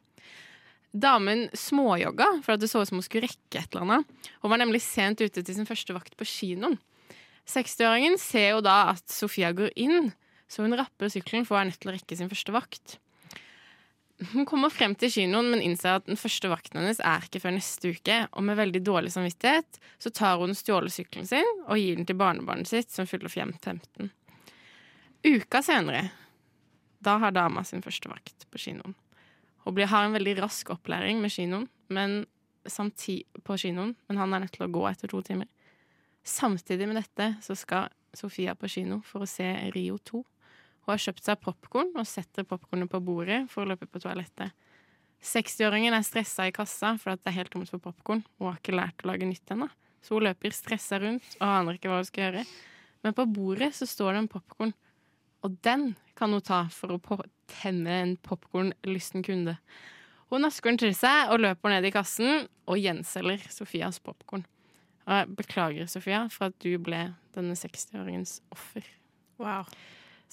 Speaker 10: Damen småjogga for at det så ut som hun skulle rekke et eller annet. Hun var nemlig sent ute til sin første vakt på kinoen. 60-åringen ser jo da at Sofia går inn, så hun rapper sykkelen for å være nødt til å rekke sin første vakt. Hun kommer frem til kinoen, men innser at den første vakten hennes er ikke før neste uke, og med veldig dårlig samvittighet så tar hun stjålesykkelen sin og gir den til barnebarnet sitt, som fyller 15. Uka senere, da har dama sin første vakt på kinoen. Hun har en veldig rask opplæring med kinoen, men på kinoen, men han er nødt til å gå etter to timer. Samtidig med dette så skal Sofia på kino for å se Rio 2. Hun har kjøpt seg popkorn og setter popkornet på bordet for å løpe på toalettet. 60-åringen er stressa i kassa for at det er helt tomt for popkorn. Hun har ikke lært å lage nytt ennå, så hun løper stressa rundt og aner ikke hva hun skal gjøre. Men på bordet så står det en popkorn, og den kan hun ta for å tenne en popkornlysten kunde. Hun nasker den til seg og løper ned i kassen og gjenselger Sofias popkorn. Beklager, Sofia, for at du ble denne 60-åringens offer.
Speaker 2: Wow.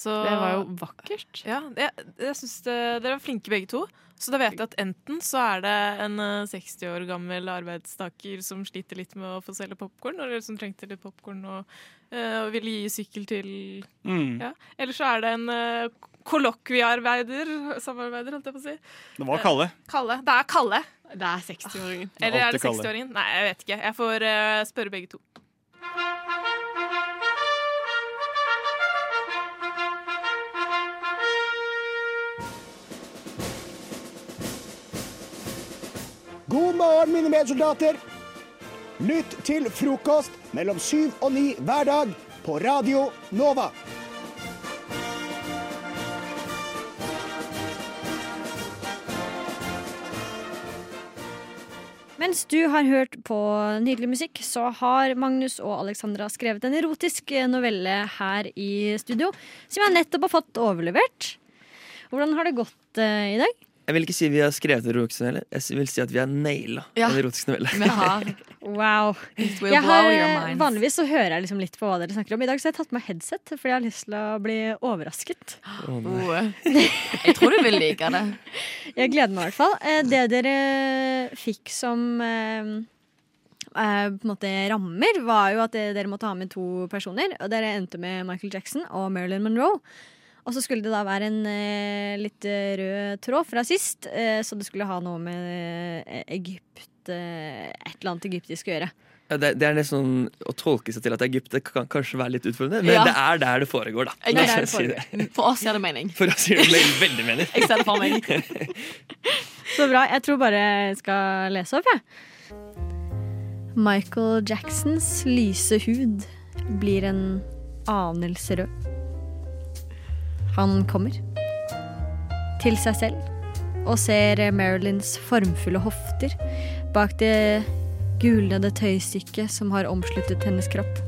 Speaker 2: Så,
Speaker 10: Det var jo vakkert.
Speaker 2: Ja, jeg, jeg synes det, Dere er flinke begge to. Så da vet jeg at enten så er det en eh, 60 år gammel arbeidstaker som sliter litt med å få selge popkorn, eller som trengte litt popkorn og, øh, og ville gi sykkel til
Speaker 11: Mm.
Speaker 2: ja. Eller så er det en øh, kollokviearbeider, samarbeider, holdt jeg på å si.
Speaker 11: Det var Kalle.
Speaker 2: Kalle. Det er Kalle.
Speaker 10: Det er 60-åringen.
Speaker 11: Det er
Speaker 2: Eller er det 60-åringen? Nei, jeg vet ikke. Jeg får eh, spørre begge to.
Speaker 14: God morgen, mine medsoldater. Lytt til frokost mellom syv og ni hver dag på Radio Nova.
Speaker 15: Mens du har hørt på nydelig musikk, så har Magnus og Alexandra skrevet en erotisk novelle her i studio, som jeg nettopp har fått overlevert. Hvordan har det gått uh, i dag?
Speaker 16: Jeg vil ikke si vi har skrevet en erotisk novelle. Jeg vil si at vi har naila
Speaker 15: Ja.
Speaker 16: en erotisk novelle.
Speaker 15: Vi har. Wow.
Speaker 17: will
Speaker 15: Jeg
Speaker 17: blow
Speaker 15: har,
Speaker 17: your
Speaker 15: eh,
Speaker 17: minds.
Speaker 15: vanligvis så hører jeg liksom litt på hva dere snakker om. I dag så har jeg tatt på meg headset fordi jeg har lyst til å bli overrasket.
Speaker 17: Jeg tror du vil like det.
Speaker 15: Jeg gleder meg i hvert fall. Eh, Det dere fikk som eh, eh, på en måte rammer, var jo at det- dere måtte ha med to personer. Og dere endte med Michael Jackson og Marilyn Monroe. Og så skulle det da være en eh, litt eh, rød tråd fra sist, eh, så det skulle ha noe med eh, Egypt eh, Et eller annet egyptisk å gjøre.
Speaker 16: Ja, det, det er nesten sånn Å tolke seg til at Egypt det kan kanskje være litt utfordrende, men
Speaker 17: Ja.
Speaker 16: det er der det foregår, da.
Speaker 17: Det er der det
Speaker 16: si det.
Speaker 17: For oss gir det mening.
Speaker 16: For oss gir det veldig, veldig mening.
Speaker 17: Jeg ser det for meg.
Speaker 15: Så bra. Jeg tror bare jeg skal lese opp, jeg. Michael Jacksons lyse hud blir en anelse rød. Han kommer til seg selv og ser Marilyns formfulle hofter bak det gulnede tøystykket som har omsluttet hennes kropp.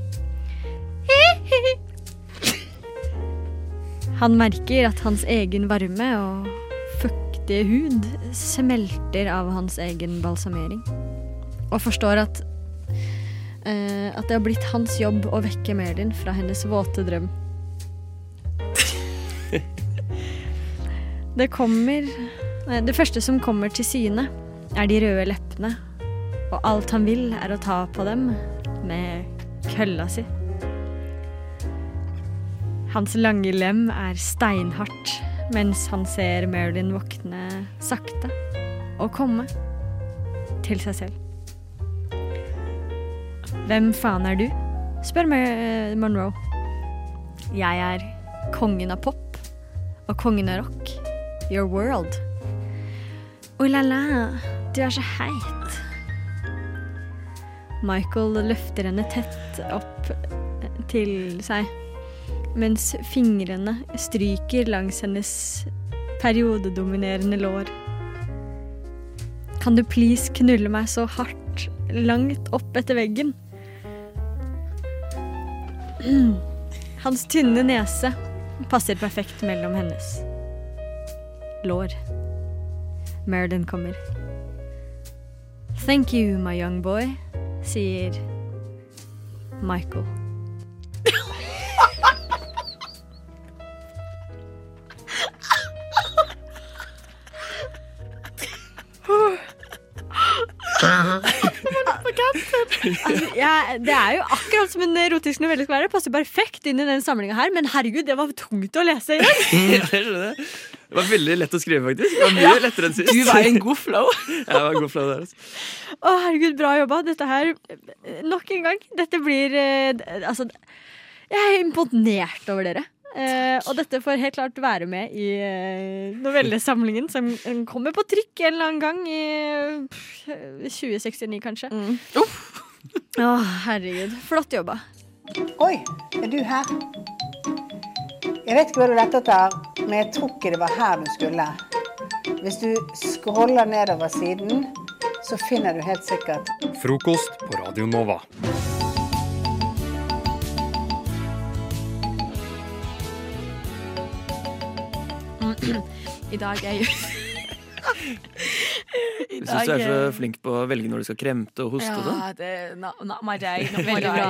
Speaker 15: Han merker at hans egen varme og fuktige hud smelter av hans egen balsamering. Og forstår at uh, at det har blitt hans jobb å vekke Merlin fra hennes våte drøm. Det kommer Det første som kommer til syne, er de røde leppene. Og alt han vil, er å ta på dem med kølla si. Hans lange lem er steinhardt mens han ser Marilyn våkne sakte og komme til seg selv. Hvem faen er du? spør Mar- Monroe. Jeg er kongen av pop og kongen av rock. Your world. Oh la la, du er så heit. Michael løfter henne tett opp til seg, mens fingrene stryker langs hennes periodedominerende lår. Kan du please knulle meg så hardt, langt opp etter veggen? Hans tynne nese passer perfekt mellom hennes lår. Marilyn kommer. Thank you, my young boy, sier Michael. Altså, jeg, det er jo akkurat som en erotisk novelle skal være. Det passer perfekt inn i den samlinga her, men herregud, det var tungt å lese igjen.
Speaker 16: det skjønner jeg. Det var veldig lett å skrive, faktisk. Det var mye
Speaker 15: Ja.
Speaker 16: lettere enn sist.
Speaker 15: Du var en god flow.
Speaker 16: ja, det var en god flow der, altså.
Speaker 15: Å, herregud, bra jobba. Dette her eh, Nok en gang. Dette blir eh, Altså, jeg er imponert over dere. Eh, og dette får helt klart være med i eh, novellesamlingen som eh, kommer på trykk en eller annen gang i pff, 2069, kanskje. Å, herregud. Flott jobba.
Speaker 18: Oi, er du her? Jeg vet ikke hva du lette etter, men jeg tror ikke det var her du skulle. Hvis du scroller nedover siden, så finner du helt sikkert
Speaker 19: Frokost på Radio Nova.
Speaker 17: I dag er jo I
Speaker 16: Jeg syns du er så flink på å velge når du skal kremte og hoste og sånn.
Speaker 17: Ja, det er not, not my day. Not my
Speaker 15: Veldig bra,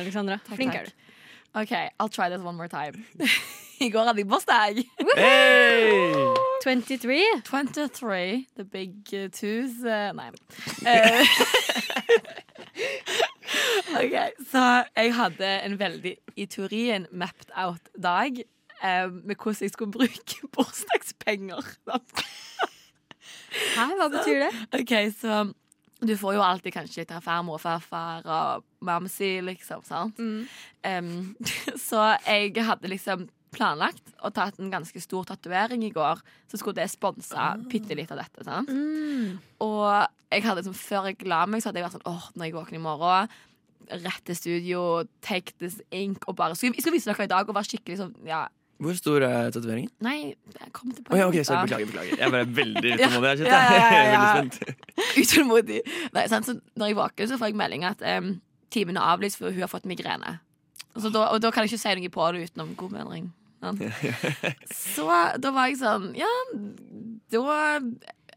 Speaker 15: Alexandra.
Speaker 17: Takk,
Speaker 15: Flink er du.
Speaker 17: OK, I'll try this one more time. I går hadde jeg bursdag.
Speaker 16: Hey!
Speaker 15: 23.
Speaker 17: 23. The big uh, twos. Uh, nei. Eh, OK, så jeg hadde en veldig, i teorien, mapped out dag eh, med hvordan jeg skulle bruke bursdagspenger.
Speaker 15: Hæ, hva betyr det?
Speaker 17: OK, så du får jo alltid kanskje litt av farmor og farfar og mamsi, liksom. sant? Em, så jeg hadde liksom planlagt og tatt en ganske stor tatovering i går. Så skulle det sponse bitte litt av dette. sant? Og jeg hadde liksom, før jeg la meg, så hadde jeg vært sånn åh, når jeg våkner i morgen Rett til studio, take this ink og bare jeg skal vise dere i dag og være skikkelig sånn Ja,
Speaker 16: Hvor stor er tatoveringen?
Speaker 17: nei, jeg kom til
Speaker 16: oh, ja, okay,
Speaker 17: sorry,
Speaker 16: beklager, beklager. Jeg ble veldig
Speaker 17: Ja,
Speaker 16: utålmodig.
Speaker 17: ja, ja, ja,
Speaker 16: er
Speaker 17: ja.
Speaker 16: veldig spent.
Speaker 17: Utålmodig. Nei, sant? Så når jeg våkner, så får jeg melding at um, timen er avlyst for hun har fått migrene. Og, så da, og da kan jeg ikke si noe på det utenom god sant? Så da var jeg sånn Ja, da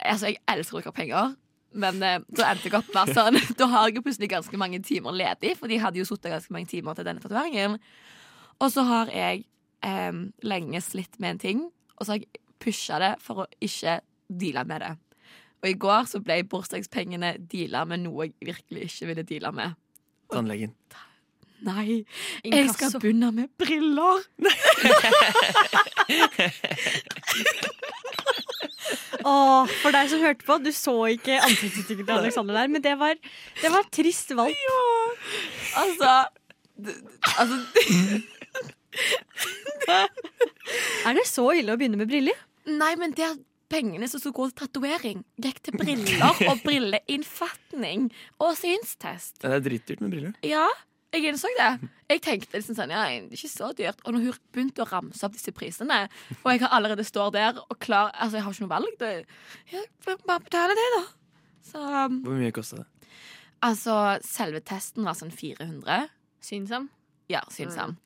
Speaker 17: Altså, jeg elsker å bruke penger. Men eh, da endte jeg opp med sånn Da har jeg jo plutselig ganske mange timer ledig, for de hadde jo sittet ganske mange timer til denne tatoveringen. Og så har jeg eh, lenge slitt med en ting, og så har jeg pusha det for å ikke deale med det. Og i går så ble bursdagspengene deala med noe jeg virkelig ikke ville deale med.
Speaker 16: Tannlegen.
Speaker 17: Nei, jeg skal begynne med briller!
Speaker 15: Åh, for deg som hørte på, du så ikke ansiktsuttrykket til Alexander der, men det var, det var trist valg.
Speaker 17: Altså, altså
Speaker 15: Er det så ille å begynne med briller?
Speaker 17: Nei, men det er pengene som skulle gå til tatovering, gikk til briller og brilleinnfatning og synstest.
Speaker 16: Det er dritdyrt med briller.
Speaker 17: Ja, jeg innså det. Jeg tenkte liksom sånn, ja, det er ikke så dyrt. Og når hun begynte å ramse opp disse prisene, og jeg har allerede står der og klar Altså, jeg har ikke noe valg. Det, jeg får bare betale det, da. Så um,
Speaker 16: Hvor mye kosta det?
Speaker 17: Altså, selve testen var sånn 400.
Speaker 15: Synsam?
Speaker 17: Ja, synsam.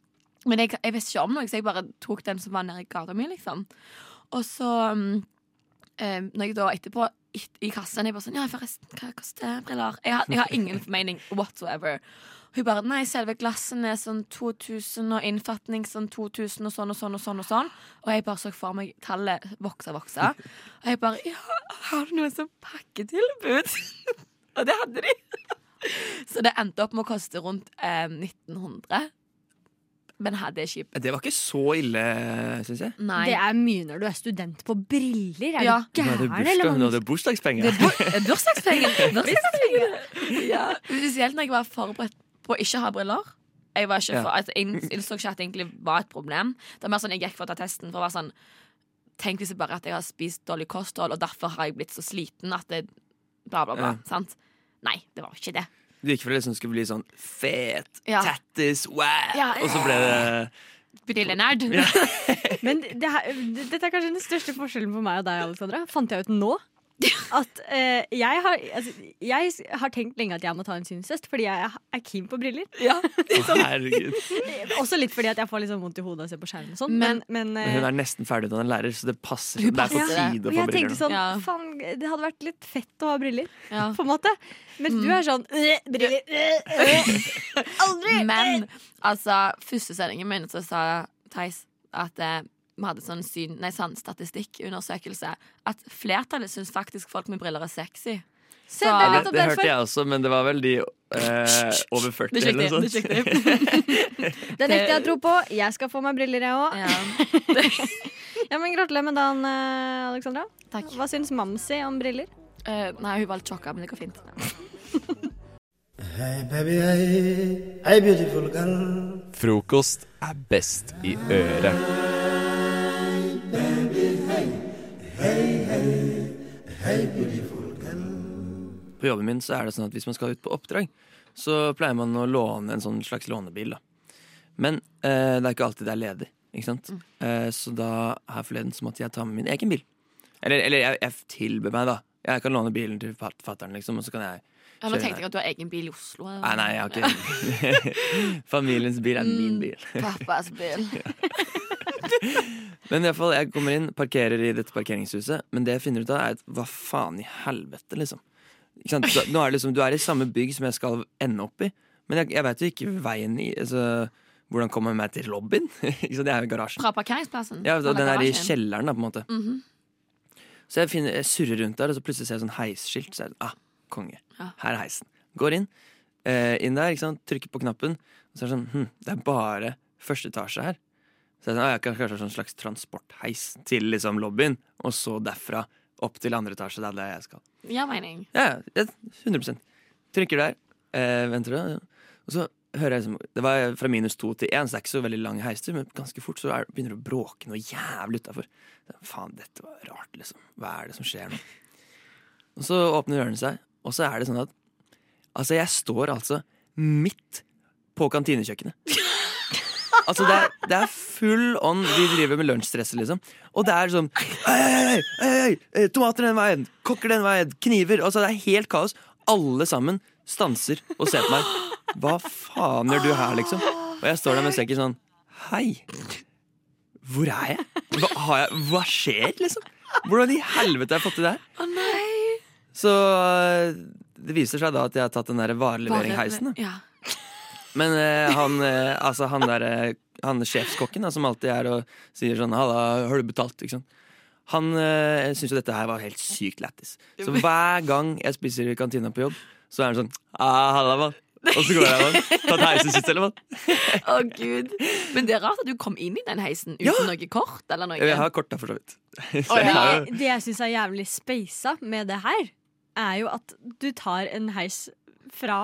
Speaker 17: Men jeg, jeg visste ikke om noe, så jeg bare tok den som var nede i gata mi, liksom. Og så um, eh, Når jeg da etterpå i, kassen Jeg bare sånn Ja, forresten, hva koster briller? Jeg har, jeg har ingen formening whatsoever. Hun bare Nei, selve glassene er sånn 2000, og innfatning sånn 2000, og sånn og sånn og sånn. Og sånn Og jeg bare så for meg tallet vokse og vokse. Og jeg bare Ja, har du noe som pakketilbud? og det hadde de. Så det endte opp med å koste rundt eh, 1900. Men hadde er kjipt.
Speaker 16: Det var ikke så ille, syns jeg.
Speaker 17: Nei.
Speaker 15: Det er mye når du er student på briller. Er
Speaker 17: Ja.
Speaker 15: du gæren,
Speaker 16: bursdag,
Speaker 15: eller?
Speaker 16: nå
Speaker 15: Magnus?
Speaker 16: hadde bursdagspenger.
Speaker 17: Det bursdagspenger. bursdagspenger. ja. Spesielt når jeg var forberedt på å ikke ha briller. Jeg, var ikke for, altså, jeg innså ikke at det egentlig var et problem. Det var mer sånn Jeg gikk for å ta testen for å være sånn Tenk hvis jeg bare at jeg har spist dårlig kosthold, og derfor har jeg blitt så sliten at det bla, bla, bla.
Speaker 16: Ja.
Speaker 17: Sant? Nei, det var ikke det.
Speaker 16: Du gikk det liksom skulle bli sånn fet,
Speaker 17: Ja.
Speaker 16: tattis, wow,
Speaker 17: Ja.
Speaker 16: og så ble det
Speaker 17: Brillenerd.
Speaker 15: Men det her, dette er kanskje den største forskjellen på meg og deg, Alexandra. Fant jeg ut nå. At eh, jeg, har, altså, jeg har tenkt lenge at jeg må ta en synstest, fordi jeg er keen på briller.
Speaker 16: Ja. herregud.
Speaker 15: Også litt fordi at jeg får litt sånn vondt i hodet av å se på skjerm og sånn. Men, men,
Speaker 16: Men hun er nesten ferdig utdannet lærer, så det passer.
Speaker 15: Hun
Speaker 16: Det er på tide
Speaker 15: Og
Speaker 16: å få
Speaker 15: jeg
Speaker 16: briller.
Speaker 15: tenkte
Speaker 16: nå.
Speaker 15: sånn, faen, det hadde vært litt fett å ha briller. På en måte. Mens du er sånn «Øh, briller, øh, øh». Aldri!
Speaker 17: Men altså, første sendingen min så sa Theis at eh, vi hadde sånn syn, nei, sånn statistikkundersøkelse at flertallet syns faktisk folk med briller er sexy. Så-
Speaker 15: det er
Speaker 16: Det, det hørte jeg også, men det var vel de eh, over 40
Speaker 17: Det er
Speaker 16: eller noe sånt.
Speaker 17: det er
Speaker 15: nekter jeg å tro på. Jeg skal få meg briller, jeg òg. Ja. men gratulerer med dagen, Alexandra. Takk. Hva syns Mamsi om briller?
Speaker 17: Uh, nei, hun valgte sjokka, men det går fint.
Speaker 20: Hey baby, hey, hey beautiful girl.
Speaker 21: Frokost er best i øret.
Speaker 16: På jobben min så er det sånn at hvis man skal ut på oppdrag, så pleier man å låne en sånn slags lånebil. da. Men eh, det er ikke alltid det er ledig. Ikke sant? Eh, så da her forleden så måtte jeg ta med min egen bil. Eller, eller jeg, jeg tilbød meg, da. Jeg kan låne bilen til fatter'n, liksom, og så kan jeg
Speaker 17: Ja, nå tenkte jeg at du har egen bil i Oslo.
Speaker 16: Nei, nei, jeg har ikke Familiens bil er min bil.
Speaker 17: Pappas bil.
Speaker 16: Men i hvert fall, jeg kommer inn, parkerer i dette parkeringshuset, men det jeg finner ut av, er at hva faen i helvete, liksom. Nå er det liksom, Du er i samme bygg som jeg skal ende opp i, men jeg, jeg vet jo ikke veien i altså, Hvordan kommer jeg meg til lobbyen? Jeg er jo garasjen.
Speaker 17: Fra parkeringsplassen?
Speaker 16: Ja, Den er i kjelleren, da, på en måte.
Speaker 17: Mhm.
Speaker 16: Så jeg, finner, jeg surrer rundt der, og så plutselig ser jeg sånn heisskilt. Så jeg, ah, konge.
Speaker 17: Ja.
Speaker 16: Her er heisen. Går inn. Eh, inn der, ikke sant? trykker på knappen. Og så er det sånn hm, Det er bare første etasje her. Så jeg, sånn, ah, jeg kan kanskje ha sånn slags transportheis til liksom lobbyen, og så derfra opp til andre etasje. Det er der jeg skal.
Speaker 17: Ja, mening.
Speaker 16: Ja, ja, 100% Trykker der, eh, venter du og så hører jeg liksom Det var fra minus to til én, så det er ikke så veldig lang heistur, men ganske fort så er, begynner det å bråke noe jævlig utafor. Faen, dette var rart, liksom. Hva er det som skjer nå? Og så åpner ørene seg, og så er det sånn at Altså, jeg står altså midt på kantinekjøkkenet. Altså, det er, det er full on Vi driver med lunsjstresset, liksom. Og det er sånn ei, ei, ei, Tomater den veien! Kokker den veien! Kniver! Altså, det er helt kaos. Alle sammen stanser og ser på meg. Hva faen gjør du her, liksom? Og jeg står der med sekken sånn Hei. Hvor er jeg? Hva, har jeg? Hva skjer, liksom? Hvordan i helvete har jeg fått til det her?
Speaker 17: Å nei!
Speaker 16: Så øh, det viser seg da at jeg har tatt den der vareleveringheisen.
Speaker 17: Ja.
Speaker 16: Men eh, han, eh, altså han der eh, Han sjefskokken da, som alltid er og sier sånn 'Halla, har du betalt?' Ikke sant? Han eh, syns jo dette her var helt sykt lættis. Så hver gang jeg spiser i kantina på jobb, så er han sånn ah, 'Halla, mann'. Og så går jeg mann. Tatt heisen sitt, eller, mann?
Speaker 17: Å, gud. Men det er rart at du kom inn i den heisen uten noe kort eller noe.
Speaker 16: Jeg har korta, for så vidt. Så jeg har
Speaker 15: det jeg syns er jævlig speisa med det her, er jo at du tar en heis fra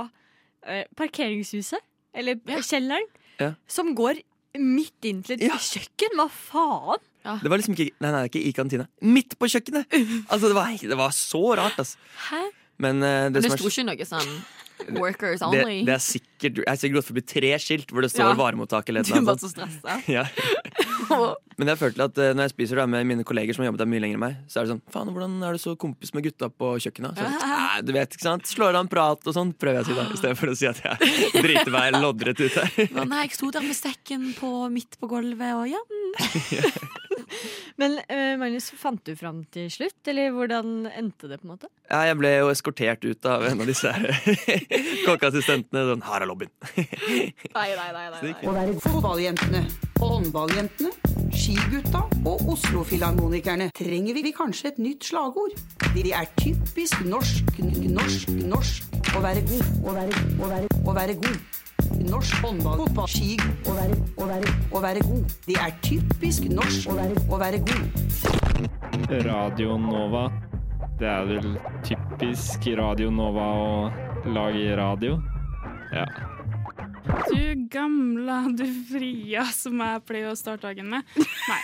Speaker 15: eh, parkeringshuset, eller kjelleren,
Speaker 16: Ja.
Speaker 15: som går midt inn til et kjøkken. Hva faen?
Speaker 16: Det var liksom ikke Nei, nei, ikke i kantina. Midt på kjøkkenet! Altså, det var, det var så rart, altså.
Speaker 17: Hæ?
Speaker 16: Men
Speaker 17: Men
Speaker 16: det,
Speaker 17: det
Speaker 16: er
Speaker 17: sto ikke noe sånn Workers
Speaker 16: det,
Speaker 17: only.
Speaker 16: det er sikkert Jeg har sikkert gått forbi tre skilt hvor det står
Speaker 17: Ja.
Speaker 16: varemottak eller
Speaker 17: Du var så stressa.
Speaker 16: Ja. Men jeg følte at eh, når jeg spiser da med mine kolleger som har jobbet der mye lenger enn meg, så er det sånn Faen, hvordan er du så kompis med gutta på kjøkkenet? Så, du vet, ikke sant? Slår an prat og sånn, prøver jeg å si da, istedenfor å si at jeg driter meg loddrett ut her.
Speaker 17: Nei, jeg sto der med sekken på, midt på gulvet, og ja mm.
Speaker 15: Men uh, Magnus, fant du fram til slutt, eller hvordan endte det? på en måte?
Speaker 16: Ja, jeg ble jo eskortert ut av en av disse kokkeassistentene. Sånn, her er lobbyen.
Speaker 17: Nei, nei, nei, nei,
Speaker 22: Å være fotballjentene, håndballjentene, skigutta og Oslo-filharmonikerne trenger vi kanskje et nytt slagord. De er typisk norsk, norsk, norsk. Å være god, å være, å være, å være god. norsk håndball, fotball, ski å være, å være, å være god. Det er typisk norsk å være, å være god.
Speaker 23: Radio Nova. Det er vel typisk Radio Nova å lage radio. Ja.
Speaker 24: Du gamle, du fria, som jeg pleier å starte dagen med. Nei.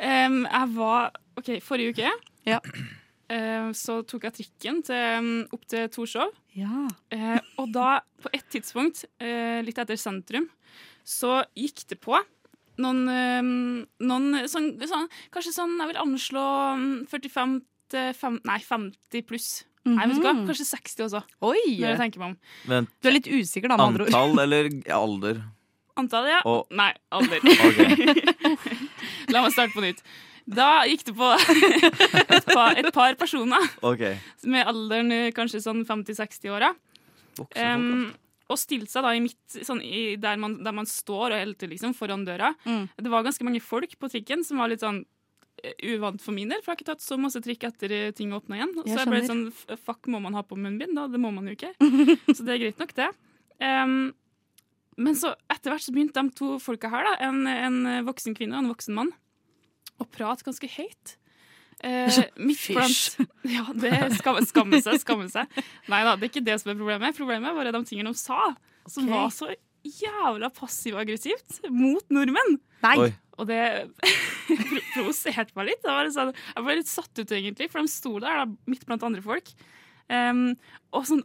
Speaker 24: Um, jeg var OK, forrige uke eh, så tok jeg trikken til, um, opp til Torshov. Eh, og da, på et tidspunkt, uh, litt etter sentrum, så gikk det på noen, noen sånn, sånn Kanskje sånn, jeg vil anslå mm, 45 til fem, Nei, 50 pluss. Nei, vet du hva? Kanskje 60 også.
Speaker 3: Oi!
Speaker 24: Når jeg tenker meg om.
Speaker 21: Vent.
Speaker 3: Du er litt usikker, da, med andre ord.
Speaker 21: Antall eller alder?
Speaker 24: Antall, ja.
Speaker 21: Og-
Speaker 24: Nei, alder.
Speaker 21: Okay.
Speaker 24: La meg starte på nytt. Da gikk det på et par, et par personer
Speaker 21: okay.
Speaker 24: med alderen eh, kanskje sånn 50-60-åra. Um, og stilte seg da i midt, sånn i, der, man, der man står og helter liksom, foran døra.
Speaker 3: Mm.
Speaker 24: Det var ganske mange folk på trikken som var litt sånn uvant for min del, for jeg har ikke tatt så masse trikk etter eh, ting åpna igjen.
Speaker 3: Jeg
Speaker 24: så jeg ble sånn Fuck, må man ha på munnbind? da? Det må man jo ikke. så det er greit nok, det. Um, men så etter hvert så begynte de to folka her, da, en, en voksen kvinne og en voksen mann, å prate ganske høyt. Eh, midt blant Ja, det skamme, skamme seg, skamme seg. Nei da, det er ikke det som er problemet. Problemet var de tingene de sa, som
Speaker 3: okay.
Speaker 24: var så jævla passiv-aggressivt mot nordmenn.
Speaker 3: Nei.
Speaker 21: Oi.
Speaker 24: Og det provoserte meg litt. Sånn, jeg ble litt satt ut, egentlig, for de sto der da, midt blant andre folk. Um, og sånn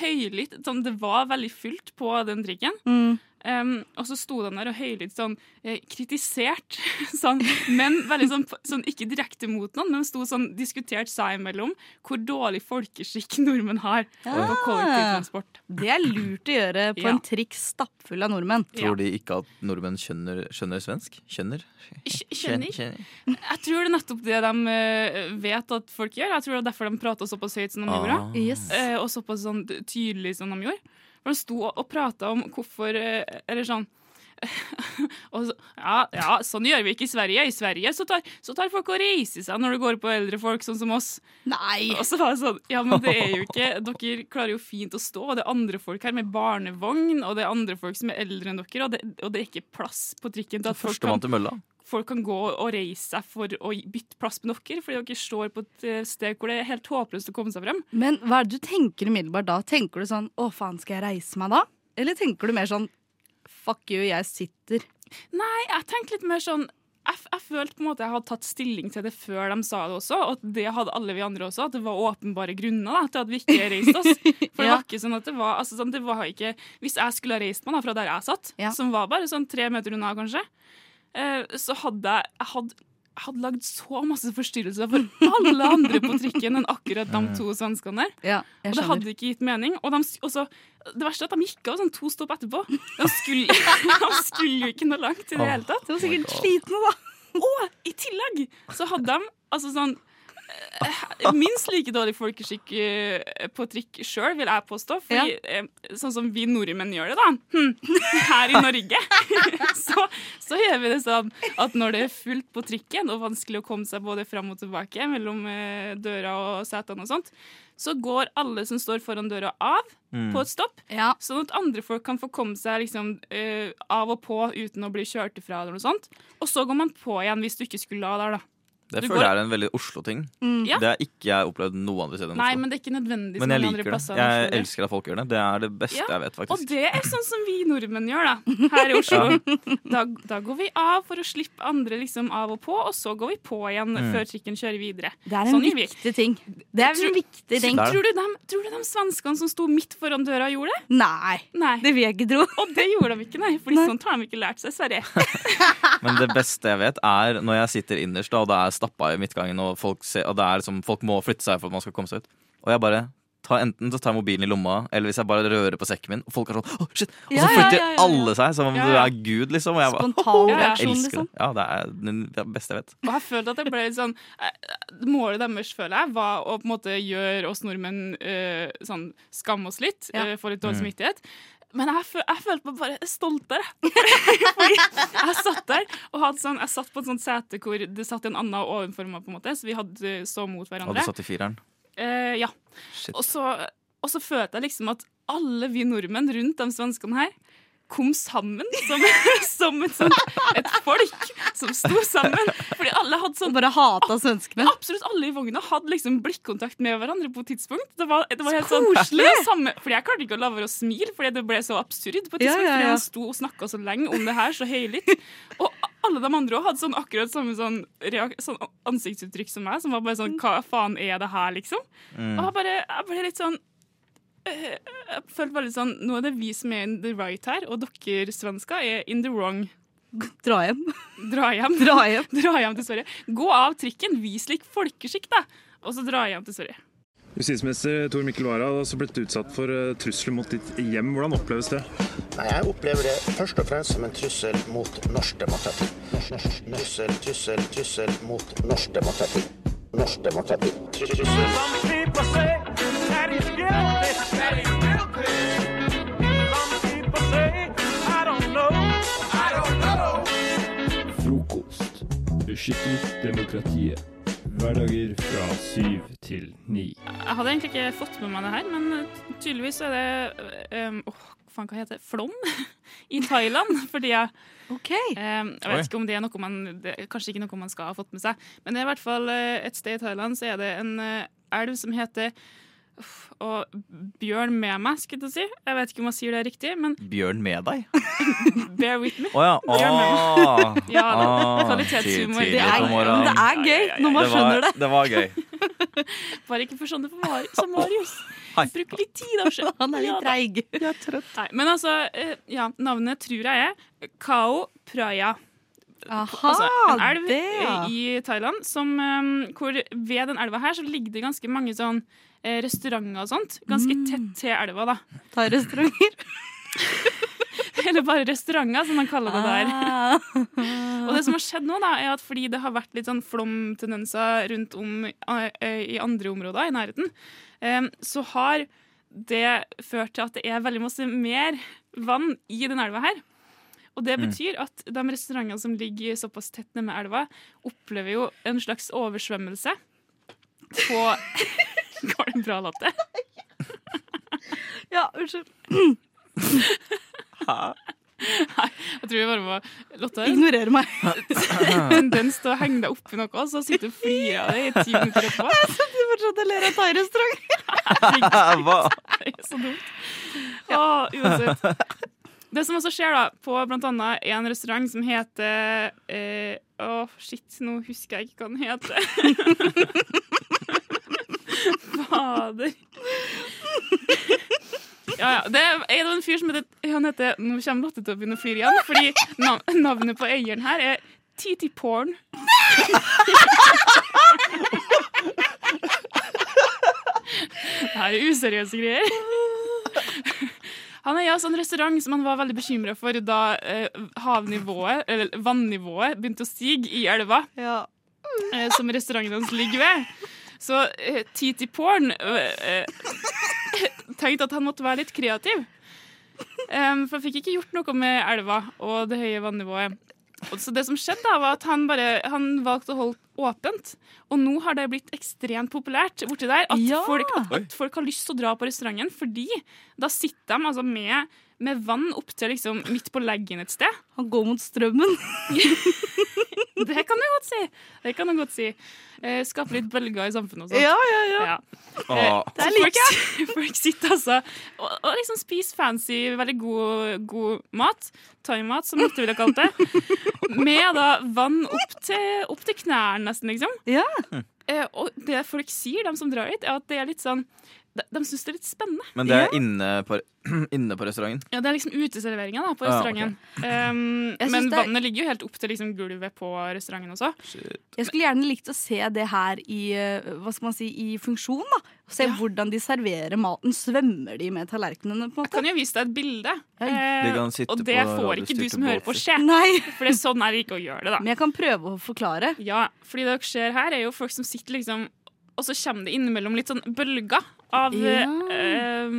Speaker 24: høylytt sånn, Det var veldig fullt på den trikken.
Speaker 3: Mm.
Speaker 24: Um, og så sto han der og høylytt sånn eh, kritisert, sånn, men veldig sånn, sånn ikke direkte mot noen, men sto sånn diskutert seg imellom hvor dårlig folkeskikk nordmenn har på kollektivtransport.
Speaker 3: Det er lurt å gjøre på
Speaker 24: Ja.
Speaker 3: en trikk stappfull av nordmenn.
Speaker 21: Tror de ikke at nordmenn skjønner, skjønner svensk? Skjønner?
Speaker 24: Skjønner. Jeg tror det er nettopp det de eh, vet at folk gjør. Jeg tror det er derfor de prater såpass høyt som de
Speaker 21: Ah.
Speaker 24: gjorde.
Speaker 3: Yes.
Speaker 24: Eh, og såpass sånn tydelig som de gjorde. For de sto og prata om hvorfor eh, Eller sånn og så, ja, ja, sånn gjør vi ikke i Sverige. I Sverige så tar, så tar folk og reiser seg når det går på eldre folk, sånn som oss.
Speaker 3: Nei!
Speaker 24: Og så var det sånn, ja, men det er jo ikke Dere klarer jo fint å stå, og det er andre folk her med barnevogn, og det er andre folk som er eldre enn dere, og det, og det er ikke plass på trikken til at folk
Speaker 21: Førstemann
Speaker 24: kan,
Speaker 21: til mølla.
Speaker 24: Folk kan gå og reise seg for å bytte plass med dere, fordi dere står på et eh, sted hvor det er helt håpløst å komme seg frem.
Speaker 3: Men hva er det du tenker umiddelbart da? Tenker du sånn 'å faen, skal jeg reise meg da'? Eller tenker du mer sånn 'fuck you, jeg sitter'?
Speaker 24: Nei, jeg tenker litt mer sånn jeg, jeg følte på en måte jeg hadde tatt stilling til det før de sa det også, og det hadde alle vi andre også. At det var åpenbare grunner da, til at vi ikke reiste oss. For det var ikke sånn at det var, altså, sånn, det var ikke Hvis jeg skulle ha reist meg da, fra der jeg satt, som var bare sånn tre meter unna, kanskje, så hadde jeg, jeg hadde, hadde lagd så masse forstyrrelser for alle andre på trikken enn akkurat de to svenskene der.
Speaker 3: Ja,
Speaker 24: og det hadde ikke gitt mening. Og, de, også, det verste er at de gikk av sånn to stopp etterpå. De skulle, de skulle jo ikke noe langt i det
Speaker 3: Oh
Speaker 24: hele tatt.
Speaker 3: De var sikkert slitne, da.
Speaker 24: Og i tillegg så hadde de altså sånn eh, Minst like dårlig folkeskikk eh, på trikk sjøl, vil jeg påstå. Fordi, ja. sånn som vi nordmenn gjør det, da, hm, her i Norge, så, så gjør vi det sånn at når det er fullt på trikken og vanskelig å komme seg både fram og tilbake mellom eh, døra og setene og sånt, så går alle som står foran døra av
Speaker 21: Mm.
Speaker 24: på et stopp, sånn at andre folk kan få komme seg liksom, eh, av og på uten å bli kjørt ifra eller noe sånt. Og så går man på igjen hvis du ikke skulle la der, da.
Speaker 21: Det
Speaker 24: Du
Speaker 21: føler
Speaker 24: går-
Speaker 21: jeg er en veldig Oslo-ting.
Speaker 24: Mm. Ja.
Speaker 21: Det har ikke jeg opplevd noe andre steder enn
Speaker 24: Nei, men det er ikke nødvendig
Speaker 21: Men jeg liker
Speaker 24: andre
Speaker 21: det.
Speaker 24: plasser.
Speaker 21: Jeg
Speaker 24: jeg.
Speaker 21: elsker at folk gjør det. Det er det beste
Speaker 24: Ja,
Speaker 21: jeg vet, faktisk.
Speaker 24: Og det er sånn som vi nordmenn gjør, da. Her i Oslo. Da, da går vi av for å slippe andre liksom av og på, og så går vi på igjen
Speaker 3: Mm.
Speaker 24: før trikken kjører videre.
Speaker 3: Det er en
Speaker 24: Sånn
Speaker 3: viktig ting. Det er en viktig ting.
Speaker 24: Tror, du de, tror du de svenskene som sto midt foran døra, gjorde det?
Speaker 3: Nei, nei.
Speaker 24: det
Speaker 3: vil jeg ikke tro.
Speaker 24: Og det gjorde de ikke, nei. For sånt har de ikke lært seg Sverre.
Speaker 21: Men det beste jeg vet, er når jeg sitter innerst, da, og det er stappa i midtgangen, og folk, ser, og det er liksom, folk må flytte seg for at man skal komme seg ut. Og jeg bare tar, Enten så tar jeg mobilen i lomma, eller hvis jeg bare rører på sekken min, og folk er sånn Å, shit! Og så flytter
Speaker 3: ja, ja, ja.
Speaker 21: alle seg som om
Speaker 24: Ja,
Speaker 21: du er Gud, liksom. Og jeg bare,
Speaker 24: Spontan reaksjon, liksom.
Speaker 21: det. Ja, det er det beste jeg vet.
Speaker 24: Og jeg følte at det ble litt sånn eh, Målet deres, føler jeg, var å på en måte gjøre oss nordmenn eh, sånn skamme oss litt, eh, få litt dårlig
Speaker 3: Mm.
Speaker 24: samvittighet. Men jeg, føl, jeg følte meg bare stoltere. Fordi jeg satt der og hadde sånn, jeg satt på et sånt sete hvor det satt en annen ovenfor meg, på en måte, så vi hadde så mot
Speaker 21: Og
Speaker 24: Hadde
Speaker 21: du satt i fireren.
Speaker 24: Eh, ja. Og så, og så følte jeg liksom at alle vi nordmenn rundt de svenskene her kom sammen som, som et, sånt, et folk som sto sammen. Fordi alle hadde sånn
Speaker 3: Bare hata svenskene?
Speaker 24: Absolutt alle i vogna hadde liksom blikkontakt med hverandre på et tidspunkt. Det var, det var helt
Speaker 3: Så
Speaker 24: sånn
Speaker 3: koselig!
Speaker 24: samme, Fordi jeg klarte ikke å la være å smile, fordi det ble så absurd på et
Speaker 3: Ja,
Speaker 24: tidspunkt.
Speaker 3: ja,
Speaker 24: Fordi
Speaker 3: ja.
Speaker 24: han sto og snakka så lenge om det her, så høylytt. Og alle de andre hadde sånn akkurat samme sånn, sånn ansiktsuttrykk som meg, som var bare sånn Hva faen er det her, liksom?
Speaker 25: Mm.
Speaker 24: Og jeg bare, jeg ble litt sånn Jeg følte veldig sånn Nå er det vi som er in the right her, og dere svensker er in the wrong.
Speaker 3: Dra hjem.
Speaker 24: Dra hjem.
Speaker 3: Dra hjem.
Speaker 24: dra hjem til Sverige. Gå av trikken, vis lik folkeskikk, da! Og så dra hjem til Sverige.
Speaker 26: Justisminister Tor Mikkel Wara har også blitt utsatt for eh, trusler mot ditt hjem. Hvordan oppleves det?
Speaker 14: Nei, Jeg opplever det først og fremst som en trussel mot norsk demokrati. Trussel, trussel, trussel mot norsk demokrati. Norsk demokrati. Trussel.
Speaker 23: Frokost. Beskytter demokratiet. Hverdager fra syv til ni.
Speaker 24: Jeg hadde egentlig ikke fått med meg det her, men eh, tydeligvis er det um, åh, faen, hva heter det? Flom i Thailand for tida. Um, jeg vet ikke om det er noe man det er Kanskje ikke noe man skal ha fått med seg, men det er i hvert fall et sted i Thailand så er det en elv som heter og Bjørn med meg, skulle jeg si. Jeg vet ikke om jeg sier det riktig, men
Speaker 21: Bjørn med deg?
Speaker 24: bear with me.
Speaker 21: Å ja. Oh.
Speaker 24: Ja, da.
Speaker 21: Åh,
Speaker 24: Kvalitetshumor.
Speaker 21: Det,
Speaker 3: det er gøy når man
Speaker 21: Det var-
Speaker 3: skjønner det.
Speaker 21: Det var gøy.
Speaker 24: Bare ikke for sånne som Marius.
Speaker 21: Bruk
Speaker 24: Bruker litt tid, da.
Speaker 3: Han er litt treig.
Speaker 24: Jeg trøtt. Nei, men altså, eh, ja, navnet tror jeg er Kao Praya.
Speaker 3: Aha,
Speaker 24: altså, en elv
Speaker 3: det, ja.
Speaker 24: i Thailand som, eh, hvor ved den elva her så ligger det ganske mange sånn eh, restauranter og sånt. Ganske
Speaker 3: Mm.
Speaker 24: tett til elva, da.
Speaker 3: Ta restauranter?
Speaker 24: Eller bare restauranter, som man kaller det der.
Speaker 3: Ah.
Speaker 24: og det som har skjedd nå, da, er at fordi det har vært litt sånn flomtendenser rundt om eh, i andre områder i nærheten, eh, så har det ført til at det er veldig masse mer vann i den elva her. Og det
Speaker 25: Mm.
Speaker 24: betyr at de restaurantene som ligger såpass tett nede med elva, opplever jo en slags oversvømmelse på Går det bra, Lotte?
Speaker 3: Ja, unnskyld.
Speaker 24: Nei, jeg tror vi bare må Lotte
Speaker 3: Ignorer meg.
Speaker 24: Tendens til å henge deg opp i noe, og så sitter du og flirer av det i ti minutter etterpå.
Speaker 3: Jeg sitter fortsatt og ler av thai-restaurant.
Speaker 21: Hva?
Speaker 24: Det er så dumt. Ja, uansett. Det som også skjer da, på annet en restaurant som heter eh, Å, shit, nå husker jeg ikke hva den heter. Fader. Ja, ja. Det er en fyr som heter, han heter Nå kommer Lotte til å begynne å flire igjen, fordi navnet på eieren her er TT Porn. Det her er useriøse greier. Han er i altså en restaurant som han var veldig bekymra for da eh, havnivået, eller vannivået begynte å stige i elva. Ja. som restauranten hans ligger ved. Så uh, Titi Porn uh, eh, tenkte at han måtte være litt kreativ. Um, for han fikk ikke gjort noe med elva og det høye vannivået. Og så det som skjedde da var at Han bare, han valgte å holde åpent. Og nå har det blitt ekstremt populært borti der at,
Speaker 3: Ja.
Speaker 24: folk, at, at folk har lyst til å dra på restauranten. Fordi da sitter de altså med, med vann opp til liksom midt på leggen et sted.
Speaker 3: Han går mot strømmen.
Speaker 24: det kan du godt si. Det kan du godt si. Eh, skape litt bølger i samfunnet og sånt.
Speaker 3: Ja, ja, ja.
Speaker 24: Eh,
Speaker 3: Det liker
Speaker 24: folk, folk sitter altså og, og liksom spiser fancy, veldig god, god mat. Thaimat, som Lotte ville kalt det. Med da vann opp til, opp til knærne, nesten, liksom. Eh, og det folk sier, de som drar dit, er at det er litt sånn De, de syns det er litt spennende.
Speaker 21: Men det er inne, på, inne på restauranten?
Speaker 24: Ja, Det er liksom uteserveringa på
Speaker 21: Ah,
Speaker 24: restauranten. Um, men
Speaker 3: er-
Speaker 24: vannet ligger jo helt opp til liksom gulvet på restauranten også.
Speaker 3: Jeg skulle gjerne likt å se det her i, eh, hva skal man si, i funksjon. da. Se hvordan de serverer maten. Svømmer de med tallerkenene? på en måte?
Speaker 24: Jeg kan jo vise deg et bilde.
Speaker 3: ja.
Speaker 24: Eh,
Speaker 21: kan sitte
Speaker 24: og det får ikke du som hører på, skje.
Speaker 3: Nei.
Speaker 24: For det er sånn er det ikke å gjøre det, da.
Speaker 3: Men jeg kan prøve å forklare.
Speaker 24: Ja, fordi det dere ser her, er jo folk som sitter liksom Og så kommer det innimellom litt sånn bølger av
Speaker 3: Ja.
Speaker 24: eh,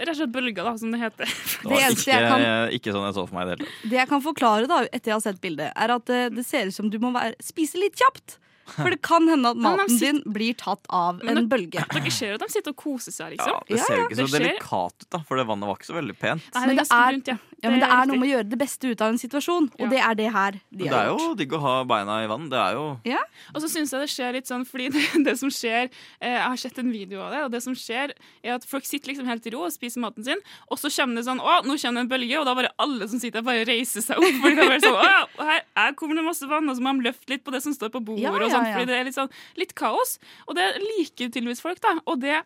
Speaker 24: Rett og slett bølger, da, som det heter.
Speaker 21: Det var ikke,
Speaker 3: kan-
Speaker 21: ikke sånn jeg så for meg i det hele tatt.
Speaker 3: Det jeg kan forklare da, etter jeg har sett bildet, er at eh, det ser ut som du må være, spise litt kjapt. For det kan hende at maten sitter... din blir tatt av
Speaker 24: Men
Speaker 3: en
Speaker 24: det-
Speaker 3: bølge.
Speaker 24: Dere ser jo at de sitter og koser seg, liksom.
Speaker 21: Ja, det ser jo ikke så
Speaker 24: Det
Speaker 21: delikat ut, da, for det vannet var ikke så veldig pent.
Speaker 24: Nei,
Speaker 3: Men det er,
Speaker 24: rundt, ja.
Speaker 3: Ja, men det er noe med å gjøre det beste ut av en situasjon, og det er det her de
Speaker 21: Men det
Speaker 3: har
Speaker 21: er jo digg å ha beina i vann. Det er jo
Speaker 3: Ja.
Speaker 24: Og så syns jeg det skjer litt sånn, fordi det, det som skjer eh, Jeg har sett en video av det, og det som skjer, er at folk sitter liksom helt i ro og spiser maten sin, og så kommer det sånn Å, nå kommer det en bølge, og da bare alle som sitter der, bare reiser seg opp. Fordi det er bare sånn, Å, her, her kommer det masse vann, og så må de løfte litt på det som står på bordet,
Speaker 3: Ja, ja,
Speaker 24: sånn, fordi det er litt sånn litt kaos. Og det liker tydeligvis folk, da. Og det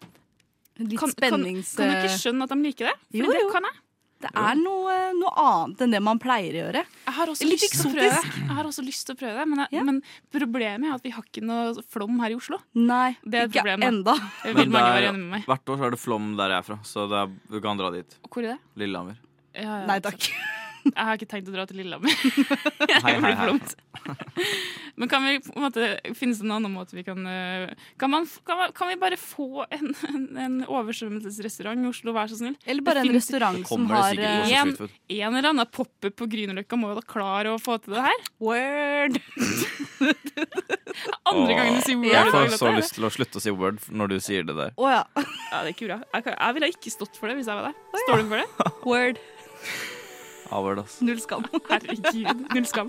Speaker 3: Litt
Speaker 24: kan, kan, kan du ikke skjønne at de liker det? Fordi
Speaker 3: Jo,
Speaker 24: det
Speaker 3: jo.
Speaker 24: kan jeg.
Speaker 3: Det er noe, noe annet enn det man pleier å gjøre.
Speaker 24: Jeg har også
Speaker 3: Litt
Speaker 24: lyst til det. Jeg har også lyst til å prøve det, men, jeg, men problemet er at vi har ikke noe flom her i Oslo.
Speaker 3: Nei,
Speaker 24: Det er
Speaker 3: ikke
Speaker 24: problemet.
Speaker 3: enda.
Speaker 24: Det
Speaker 21: Men
Speaker 24: vil mange
Speaker 21: er-
Speaker 24: være enig med meg.
Speaker 21: Hvert år så er det flom der jeg er fra, så det er, du kan dra dit.
Speaker 24: Hvor er det?
Speaker 21: Lillehammer.
Speaker 24: Ja, ja,
Speaker 3: Nei takk.
Speaker 24: Jeg har ikke tenkt å dra til Lillehammer. Det
Speaker 21: hei,
Speaker 24: blir
Speaker 21: hei.
Speaker 24: flomt. Men kan vi på en måte, finnes det en annen måte vi kan eh, Kan, man, kan, man, kan vi bare få en, en, en oversvømmelsesrestaurant i Oslo, vær så snill?
Speaker 3: Eller bare
Speaker 24: Det
Speaker 3: en
Speaker 24: finnes-
Speaker 3: restaurant som har eh,
Speaker 24: en, en eller annen pop-up på Grünerløkka må jo da klare å få til det her.
Speaker 3: Word!
Speaker 24: Andre gangen du sier word.
Speaker 21: Jeg får så lyst til å slutte å si word når du sier det der.
Speaker 3: Oh, ja.
Speaker 24: Ja, det er ikke bra. Jeg, kan, jeg ville ikke stått for det hvis jeg var deg. Står du for det?
Speaker 3: Word.
Speaker 21: Avhør, ass.
Speaker 3: Null skam.
Speaker 24: Herregud, null skam.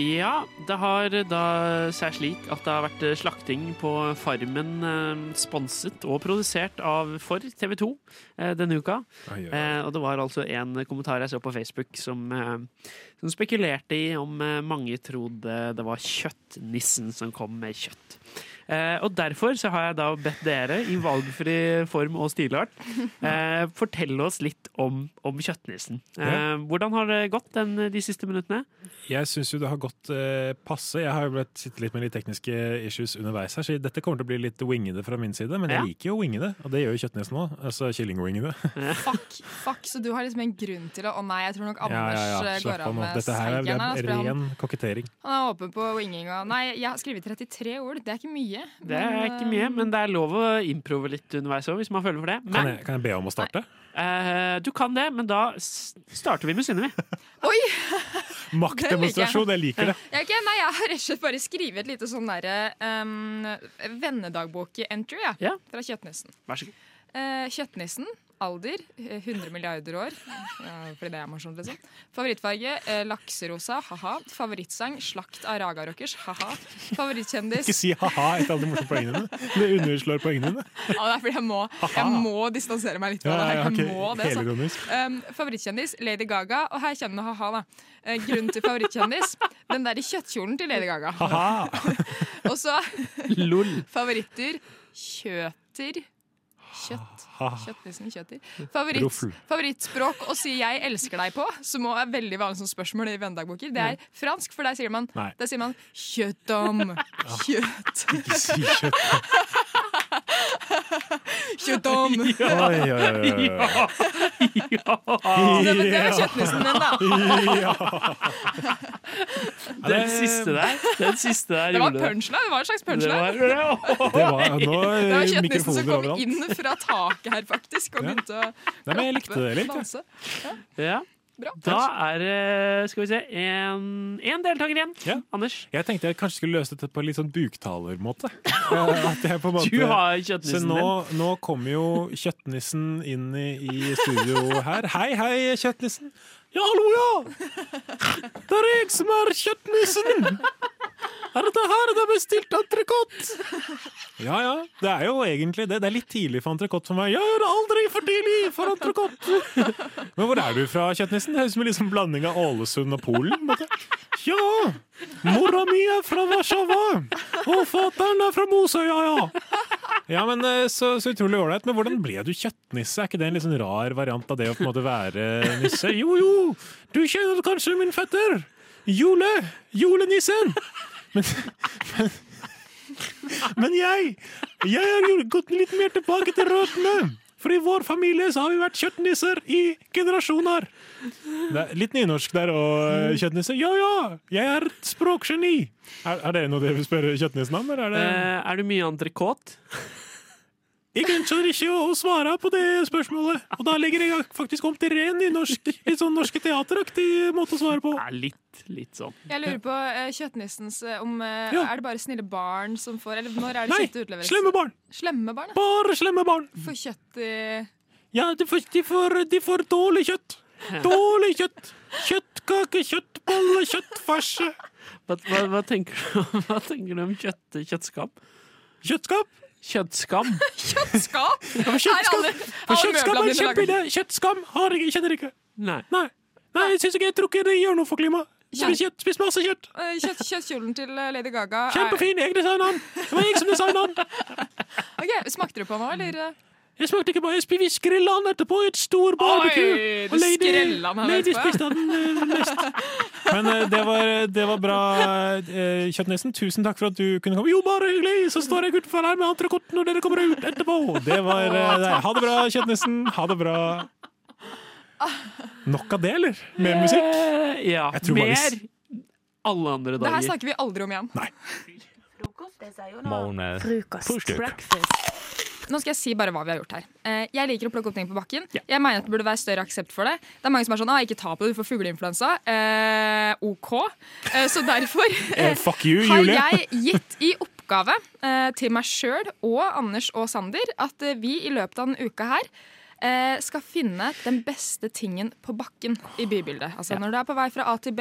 Speaker 27: Ja, det har da seg slik at det har vært slakting på Farmen eh, sponset og produsert av for TV 2 eh, denne uka.
Speaker 26: Oi.
Speaker 27: Eh, og det var altså en kommentar jeg så på Facebook som, eh, som spekulerte i om eh, mange trodde det var kjøttnissen som kom med kjøtt. Eh, og derfor så har jeg da bedt dere, i valgfri form og stilart, eh, fortelle oss litt om, om kjøttnissen. Eh,
Speaker 26: Ja.
Speaker 27: Hvordan har det gått den, de siste minuttene?
Speaker 26: Jeg syns jo det har gått eh, passe. Jeg har jo blitt sittet litt med litt tekniske issues underveis her, så dette kommer til å bli litt wingede fra min side. Men
Speaker 27: Ja.
Speaker 26: jeg liker jo wingede, og det gjør jo kjøttnesen òg. Altså kyllingwingede.
Speaker 28: Fuck, fuck, så du har liksom en grunn til å Å nei, jeg tror nok Anders
Speaker 26: ja, ja.
Speaker 28: eh, går
Speaker 26: av
Speaker 28: med seieren.
Speaker 26: Dette her er, det ren
Speaker 28: han,
Speaker 26: kokettering.
Speaker 28: han er åpen på winginga. Nei, jeg har skrevet 33 ord. Det er ikke mye.
Speaker 27: Det er
Speaker 28: men,
Speaker 27: ikke mye, men det er lov å improve litt underveis òg, hvis man føler for det.
Speaker 26: Kan jeg, kan jeg be om å starte?
Speaker 27: Uh, du kan det, men da starter vi med Synne, vi.
Speaker 28: Oi!
Speaker 26: Maktdemonstrasjon, jeg liker det.
Speaker 28: Jeg, okay, nei, jeg har rett og slett bare skrevet et lite sånn derre um, vennedagbok-entry ja, fra Kjøtnesen.
Speaker 27: Vær så god.
Speaker 28: Eh, kjøttnissen, alder eh, 100 milliarder år. Fordi det er morsomt, liksom. Favorittfarge eh, lakserosa, ha-ha. Favorittsang slakt av Raga Rockers, ha-ha. Favorittkjendis
Speaker 26: Ikke si ha-ha etter alle de morsomme poengene dine. Det underslår poengene dine.
Speaker 28: Ja, det er fordi jeg må, jeg må distansere meg litt fra
Speaker 26: Ja,
Speaker 28: det Jeg må det, Um, favorittkjendis Lady Gaga. Og her kommer du ha-ha, da. Eh, grunnen til favorittkjendis den der i kjøttkjolen til Lady Gaga. og så favoritter kjøter. Kjøtt. Kjøttnissen Kjøtti. Favoritt, favorittspråk å si 'jeg elsker deg' på, som også er veldig vanlig som spørsmål i vennedagboker, det er fransk, for der sier man, der sier man 'kjøttom'. Kjøtt.
Speaker 26: Ikke si kjøtt.
Speaker 28: Kjøttom.
Speaker 26: Ja, ja, ja, ja.
Speaker 28: Det, det var kjøttnissen min, da.
Speaker 27: Den siste der, den siste der
Speaker 28: Det var punchline. Det var en slags
Speaker 27: Det
Speaker 28: punchline.
Speaker 26: Det var,
Speaker 28: Det var kjøttnissen som kom inn fra taket her, faktisk, og begynte å
Speaker 26: Nei, men jeg likte det litt.
Speaker 27: Ja.
Speaker 28: Bra.
Speaker 27: Da er det, skal vi se, en, en deltaker igjen.
Speaker 26: Ja.
Speaker 27: Anders.
Speaker 26: Jeg tenkte jeg kanskje skulle løse dette på en litt sånn buktalermåte. Eh, At jeg på en måte
Speaker 27: Du har kjøttnissen
Speaker 26: Så nå, nå kommer jo kjøttnissen inn i, i studio her. Hei, hei, kjøttnissen. Ja, hallo, ja! Det er jeg som er kjøttnissen! Er dette her det er bestilt entrecôte? Ja, ja. Det er jo egentlig det. Det er litt tidlig for entrecôte for meg. Ja, det er aldri for tidlig for entrecôte! Men hvor er du fra, kjøttnissen? Det høres ut som en liksom blanding av Ålesund og Polen. Ja! Mora mi er fra Warszawa! Og fatter'n er fra Mosøya, ja! Ja, men eh, så, så utrolig ålreit. Men hvordan ble du kjøttnisse? Er ikke det en litt sånn rar variant av det å på en måte være nisse? Jo, jo! Du kjenner kanskje min fetter? Jole! Julenissen! Men, men, men jeg Jeg har gått litt mer tilbake til røttene. For i vår familie så har vi vært kjøttnisser i generasjoner. Er litt nynorsk der og kjøttnisse. Ja ja, jeg er et språkgeni. Er, er det noe dere vil spørre kjøttnissen om? Er, det...
Speaker 27: Eh, er du mye entrecôte?
Speaker 26: Jeg ønsker ikke å svare på det spørsmålet. Og da legger jeg faktisk om til ren nynorsk. Litt sånn norske teateraktig måte å svare på.
Speaker 27: Ja, litt, litt sånn.
Speaker 28: Jeg lurer på eh, kjøttnissens eh, om eh,
Speaker 26: Ja.
Speaker 28: Er det bare snille barn som får Eller når er det
Speaker 26: Nei,
Speaker 28: kjøttet utleveres?
Speaker 26: slemme barn.
Speaker 28: Slemme barn, ja.
Speaker 26: Bare slemme barn.
Speaker 28: Får kjøtt i
Speaker 26: Ja, de får, de får, de får dårlig kjøtt. Dårlig kjøtt. Kjøttkake, kjøttbolle, kjøttfarse.
Speaker 27: Hva, hva, hva, tenker, du, hva tenker du om kjøtt, kjøttskap?
Speaker 26: Kjøttskap?
Speaker 27: Kjøttskam.
Speaker 28: kjøttskam?
Speaker 26: Ja,
Speaker 28: kjøttskam,
Speaker 26: for
Speaker 28: alle
Speaker 26: er kjempeidé. Kjøttskam har jeg, kjenner jeg ikke.
Speaker 27: Nei.
Speaker 26: Nei, Nei jeg syns ikke jeg tror ikke det gjør noe for klimaet. Spis, kjøtt, spis masse kjøtt.
Speaker 28: Eh, Kjøtt, kjøttkjolen til eh, Lady Gaga
Speaker 26: Kjempefin. Jeg designa den. Det var jeg som designa den.
Speaker 28: Ok, Smakte du på den, eller?
Speaker 26: Jeg smakte ikke bare, jeg spiste grilla den etterpå i et stor barbecue.
Speaker 28: Oi, du
Speaker 26: Og Lady,
Speaker 28: skrella den
Speaker 26: Lady spiste den eh, mest. Men eh, det, var, det var bra, Kjøttnesen. Tusen takk for at du kunne komme. Jo, bare hyggelig! Så står jeg utenfor her med entrecôte når dere kommer ut etterpå. Det var eh, det. Ha det bra, Kjøttnesen. Ha det bra. Nok av det, eller? Mer musikk?
Speaker 27: Eh, ja. Mer
Speaker 26: vi-
Speaker 27: alle andre
Speaker 28: Det her snakker vi aldri om igjen.
Speaker 26: Nei.
Speaker 28: Nå skal jeg si bare hva vi har gjort her. Eh, Jeg liker å plukke opp ting på bakken. Jeg mener at det burde være større aksept for det. Det er mange som er sånn ah, 'ikke ta på det, du får fugleinfluensa'. Eh, OK. Eh, så derfor
Speaker 26: Eh, you,
Speaker 28: har jeg gitt i oppgave til meg sjøl og Anders og Sander at vi i løpet av denne uka her skal finne den beste tingen på bakken i bybildet. Altså Når du er på vei fra A til B,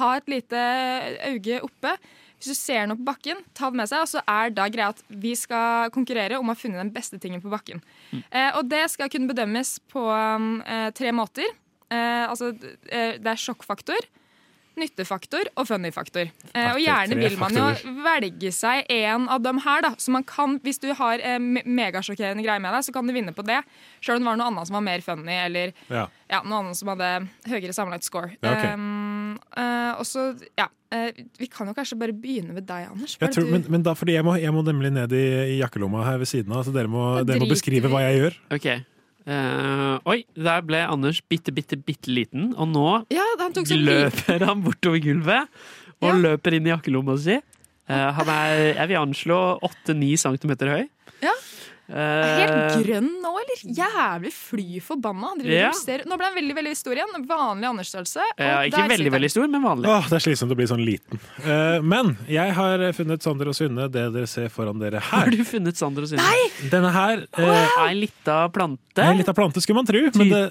Speaker 28: ha et lite øye oppe. Hvis du ser noe på bakken, ta det med seg. Og så er da greia at vi skal konkurrere om å ha funnet den beste tingen på bakken. Eh, og det skal kunne bedømmes på eh, tre måter. Eh, altså, eh, det er sjokkfaktor, nyttefaktor og funny-faktor. Eh, og gjerne vil man jo velge seg en av dem her, da. Så man kan, hvis du har eh, megasjokkerende greier med deg, så kan du vinne på det. Sjøl om det var noe annet som var mer funny, eller
Speaker 26: Ja.
Speaker 28: ja, noe annet som hadde høyere sammenlagt score.
Speaker 26: Ja, ok.
Speaker 28: Um, eh, og så, ja uh, Vi kan jo kanskje bare begynne med deg, Anders. Er
Speaker 26: Jeg tror,
Speaker 28: du-
Speaker 26: men, men da, fordi jeg må, jeg må nemlig ned i, i jakkelomma her ved siden av, så dere må, dere må beskrive hva jeg gjør.
Speaker 27: Ok. uh, oi, der ble Anders bitte, bitte, bitte liten, og nå
Speaker 28: Ja, han tok
Speaker 27: løper han bortover gulvet og løper inn i jakkelomma si. Eh, han er, jeg vil anslå 8-9 cm høy.
Speaker 28: Ja.
Speaker 27: Eh,
Speaker 28: Helt grønn nå, eller? Jævlig fly forbanna.
Speaker 27: Ja.
Speaker 28: Nå ble han veldig veldig stor igjen. Vanlig Anders-størrelse.
Speaker 27: ja, ikke veldig,
Speaker 28: sitter
Speaker 27: veldig stor, men vanlig.
Speaker 26: Åh, det er slitsomt å bli sånn liten. Uh, men jeg har funnet Sander og Synne, det dere ser foran dere her.
Speaker 27: Har du funnet Sander og Synne?
Speaker 26: Denne her Er
Speaker 27: Ei lita plante.
Speaker 26: Ei lita plante, skulle man tro. Men, det,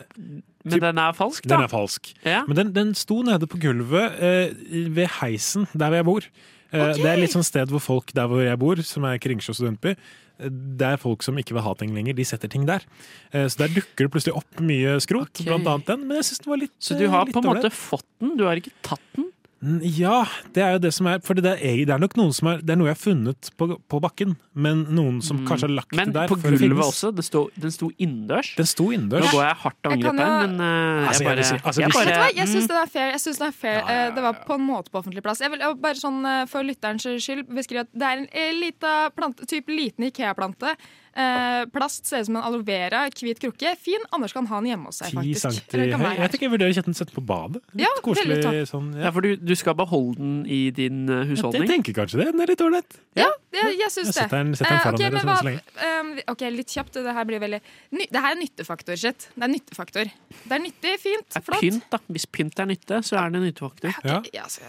Speaker 27: Men den er falsk, da.
Speaker 26: den er falsk.
Speaker 27: Ja.
Speaker 26: Men den, den sto nede på gulvet eh, ved heisen der hvor jeg bor. Eh, Det er litt sånn sted hvor folk der hvor jeg bor, som er Kringsjå studentby, eh, det er folk som ikke vil ha ting lenger. De setter ting der. Eh, Så der dukker det plutselig opp mye skrot, blant annet den. Men jeg syns den var litt
Speaker 27: Så du
Speaker 26: eh,
Speaker 27: har
Speaker 26: litt
Speaker 27: på en måte fått den, du har ikke tatt den?
Speaker 26: Mm, Ja, det er jo det som er For det er, det er nok noen som er Det er noe jeg har funnet på, på bakken, men noen som kanskje har lagt
Speaker 27: Mm. Men
Speaker 26: det der. Men på
Speaker 27: gulvet også. Det sto, den sto innendørs.
Speaker 26: Den sto innendørs.
Speaker 27: Nå går jeg hardt til
Speaker 28: Jeg
Speaker 27: angrep her,
Speaker 28: jo-
Speaker 27: men uh,
Speaker 26: Altså,
Speaker 27: jeg bare,
Speaker 26: si- altså,
Speaker 27: jeg bare
Speaker 28: syns
Speaker 27: mm,
Speaker 28: den er fair. Jeg synes den er fair. Eh, Det var på en måte på offentlig plass. Jeg vil bare sånn eh, for lytterens skyld beskrive at det er en lita plante, type liten Ikea-plante. Eh, plast ser ut som en aloe vera, hvit krukke. Fin. Anders kan ha den hjemme hos seg, faktisk. Eller kan
Speaker 26: Jeg tenker jeg vurderer å sette den sette på badet. Litt
Speaker 28: Ja,
Speaker 26: koselig
Speaker 28: veldig topp.
Speaker 26: sånn.
Speaker 27: Ja, for du, du skal beholde den i din eh, husholdning?
Speaker 26: Jeg tenker kanskje det. Den er litt ålreit.
Speaker 28: Ja, jeg, jeg syns
Speaker 26: Jeg
Speaker 28: det.
Speaker 26: setter den- setter den
Speaker 28: Eh,
Speaker 26: foran
Speaker 28: ok,
Speaker 26: dere
Speaker 28: men
Speaker 26: sånn så
Speaker 28: hva- eh, ok, litt kjapt. Det her blir veldig Ny, Det her er nyttefaktor, shit. Det er nyttefaktor. Det er nyttig, fint, flott.
Speaker 27: Pynt, da. Hvis pynt er nytte, så er det nyttefaktor.
Speaker 26: Ja.
Speaker 28: Ja, altså,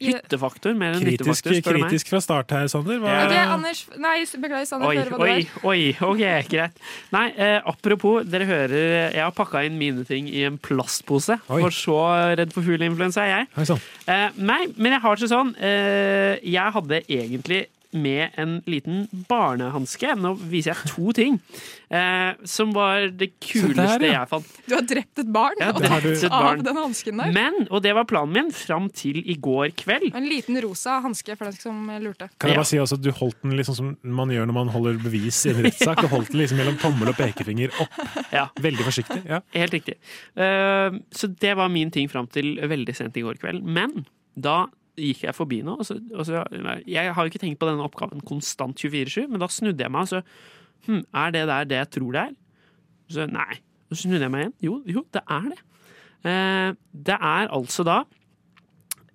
Speaker 27: Hyttefaktor mer enn
Speaker 26: Kritisk,
Speaker 27: nyttefaktor, spør du meg.
Speaker 26: kritisk fra start her, Sander. Hva
Speaker 27: Ja.
Speaker 28: Ok, Anders Nei, beklager, Sander.
Speaker 27: Oi,
Speaker 28: hører hva du
Speaker 27: oi,
Speaker 28: har.
Speaker 27: oi, ok, greit. Nei, eh, apropos, dere hører Jeg har pakka inn mine ting i en plastpose,
Speaker 26: Oi.
Speaker 27: for så redd for fugleinfluensa er jeg.
Speaker 26: Oi, sånn.
Speaker 27: Eh, nei, men jeg har det sånn eh, Jeg hadde egentlig med en liten barnehanske. Nå viser jeg to ting. Eh, som var det kuleste
Speaker 26: der, ja.
Speaker 27: jeg fant.
Speaker 28: Du har drept et barn
Speaker 27: Ja,
Speaker 28: og
Speaker 27: det har du. Et
Speaker 28: av
Speaker 27: barn.
Speaker 28: den hansken der.
Speaker 27: Men, og det var planen min fram til i går kveld.
Speaker 28: En liten rosa hanske for den som lurte.
Speaker 26: Kan jeg bare si også at Du holdt den liksom som man gjør når man holder bevis i en rettssak. Du holdt den liksom mellom tommel og pekefinger opp. Veldig forsiktig. Ja.
Speaker 27: Helt riktig. Eh, så det var min ting fram til veldig sent i går kveld. Men da gikk jeg forbi nå, Og så, og så, jeg har jo ikke tenkt på denne oppgaven konstant 24-7, men da snudde jeg meg og så hm, Er det der det jeg tror det er? Så nei. Så snudde jeg meg igjen. Jo, jo, det er det. Eh, det er altså da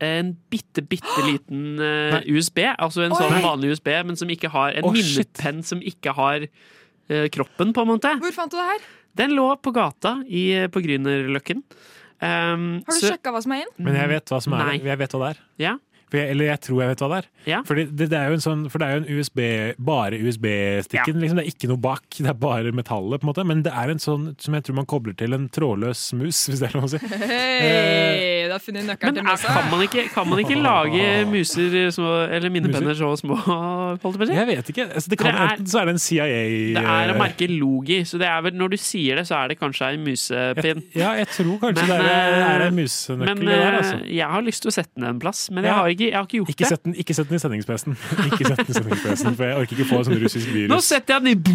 Speaker 27: en bitte, bitte liten eh, USB. Altså en
Speaker 28: Oi.
Speaker 27: sånn vanlig USB, men som ikke har en
Speaker 28: oh,
Speaker 27: minnepenn som ikke har eh, kroppen, på en måte.
Speaker 28: Hvor fant du det her?
Speaker 27: Den lå på gata i, på Grünerløkken. Um,
Speaker 28: Har du
Speaker 27: så-
Speaker 28: sjekka hva som er inn?
Speaker 26: Men jeg vet hva som er
Speaker 27: Nei.
Speaker 26: Jeg vet hva det er.
Speaker 27: Ja.
Speaker 26: For jeg, eller jeg tror jeg vet hva det er.
Speaker 27: Ja.
Speaker 26: Fordi det, det er jo en sånn, for det er jo en USB, bare USB-stikken. Liksom. Det er ikke noe bak, det er bare metallet. på en måte Men det er en sånn som jeg tror man kobler til en trådløs mus, hvis det er lov å si.
Speaker 28: Funnet nøkkelen
Speaker 27: Men
Speaker 28: til
Speaker 27: er,
Speaker 28: musa.
Speaker 27: kan, man ikke, kan man ikke lage muser små, eller minnepenner så små? holdt jeg på å si?
Speaker 26: Jeg vet ikke. Altså, det kan,
Speaker 27: det er-
Speaker 26: enten så er det en CIA
Speaker 27: Det er å
Speaker 26: eh,
Speaker 27: merke Logi, så det er vel, når du sier det, så er det kanskje ei musepinn.
Speaker 26: Ja, jeg tror kanskje
Speaker 27: Men,
Speaker 26: det er,
Speaker 27: eh,
Speaker 26: er en musenøkkel
Speaker 27: Men
Speaker 26: der, altså.
Speaker 27: jeg har lyst til å sette den en plass, men jeg
Speaker 26: Ja.
Speaker 27: har ikke, jeg har ikke gjort
Speaker 26: Ikke
Speaker 27: det.
Speaker 26: sett den, ikke sett den i sendingspressen. Ikke sett den i sendingspressen, For jeg orker ikke få sånn russisk virus.
Speaker 27: Nå setter jeg den i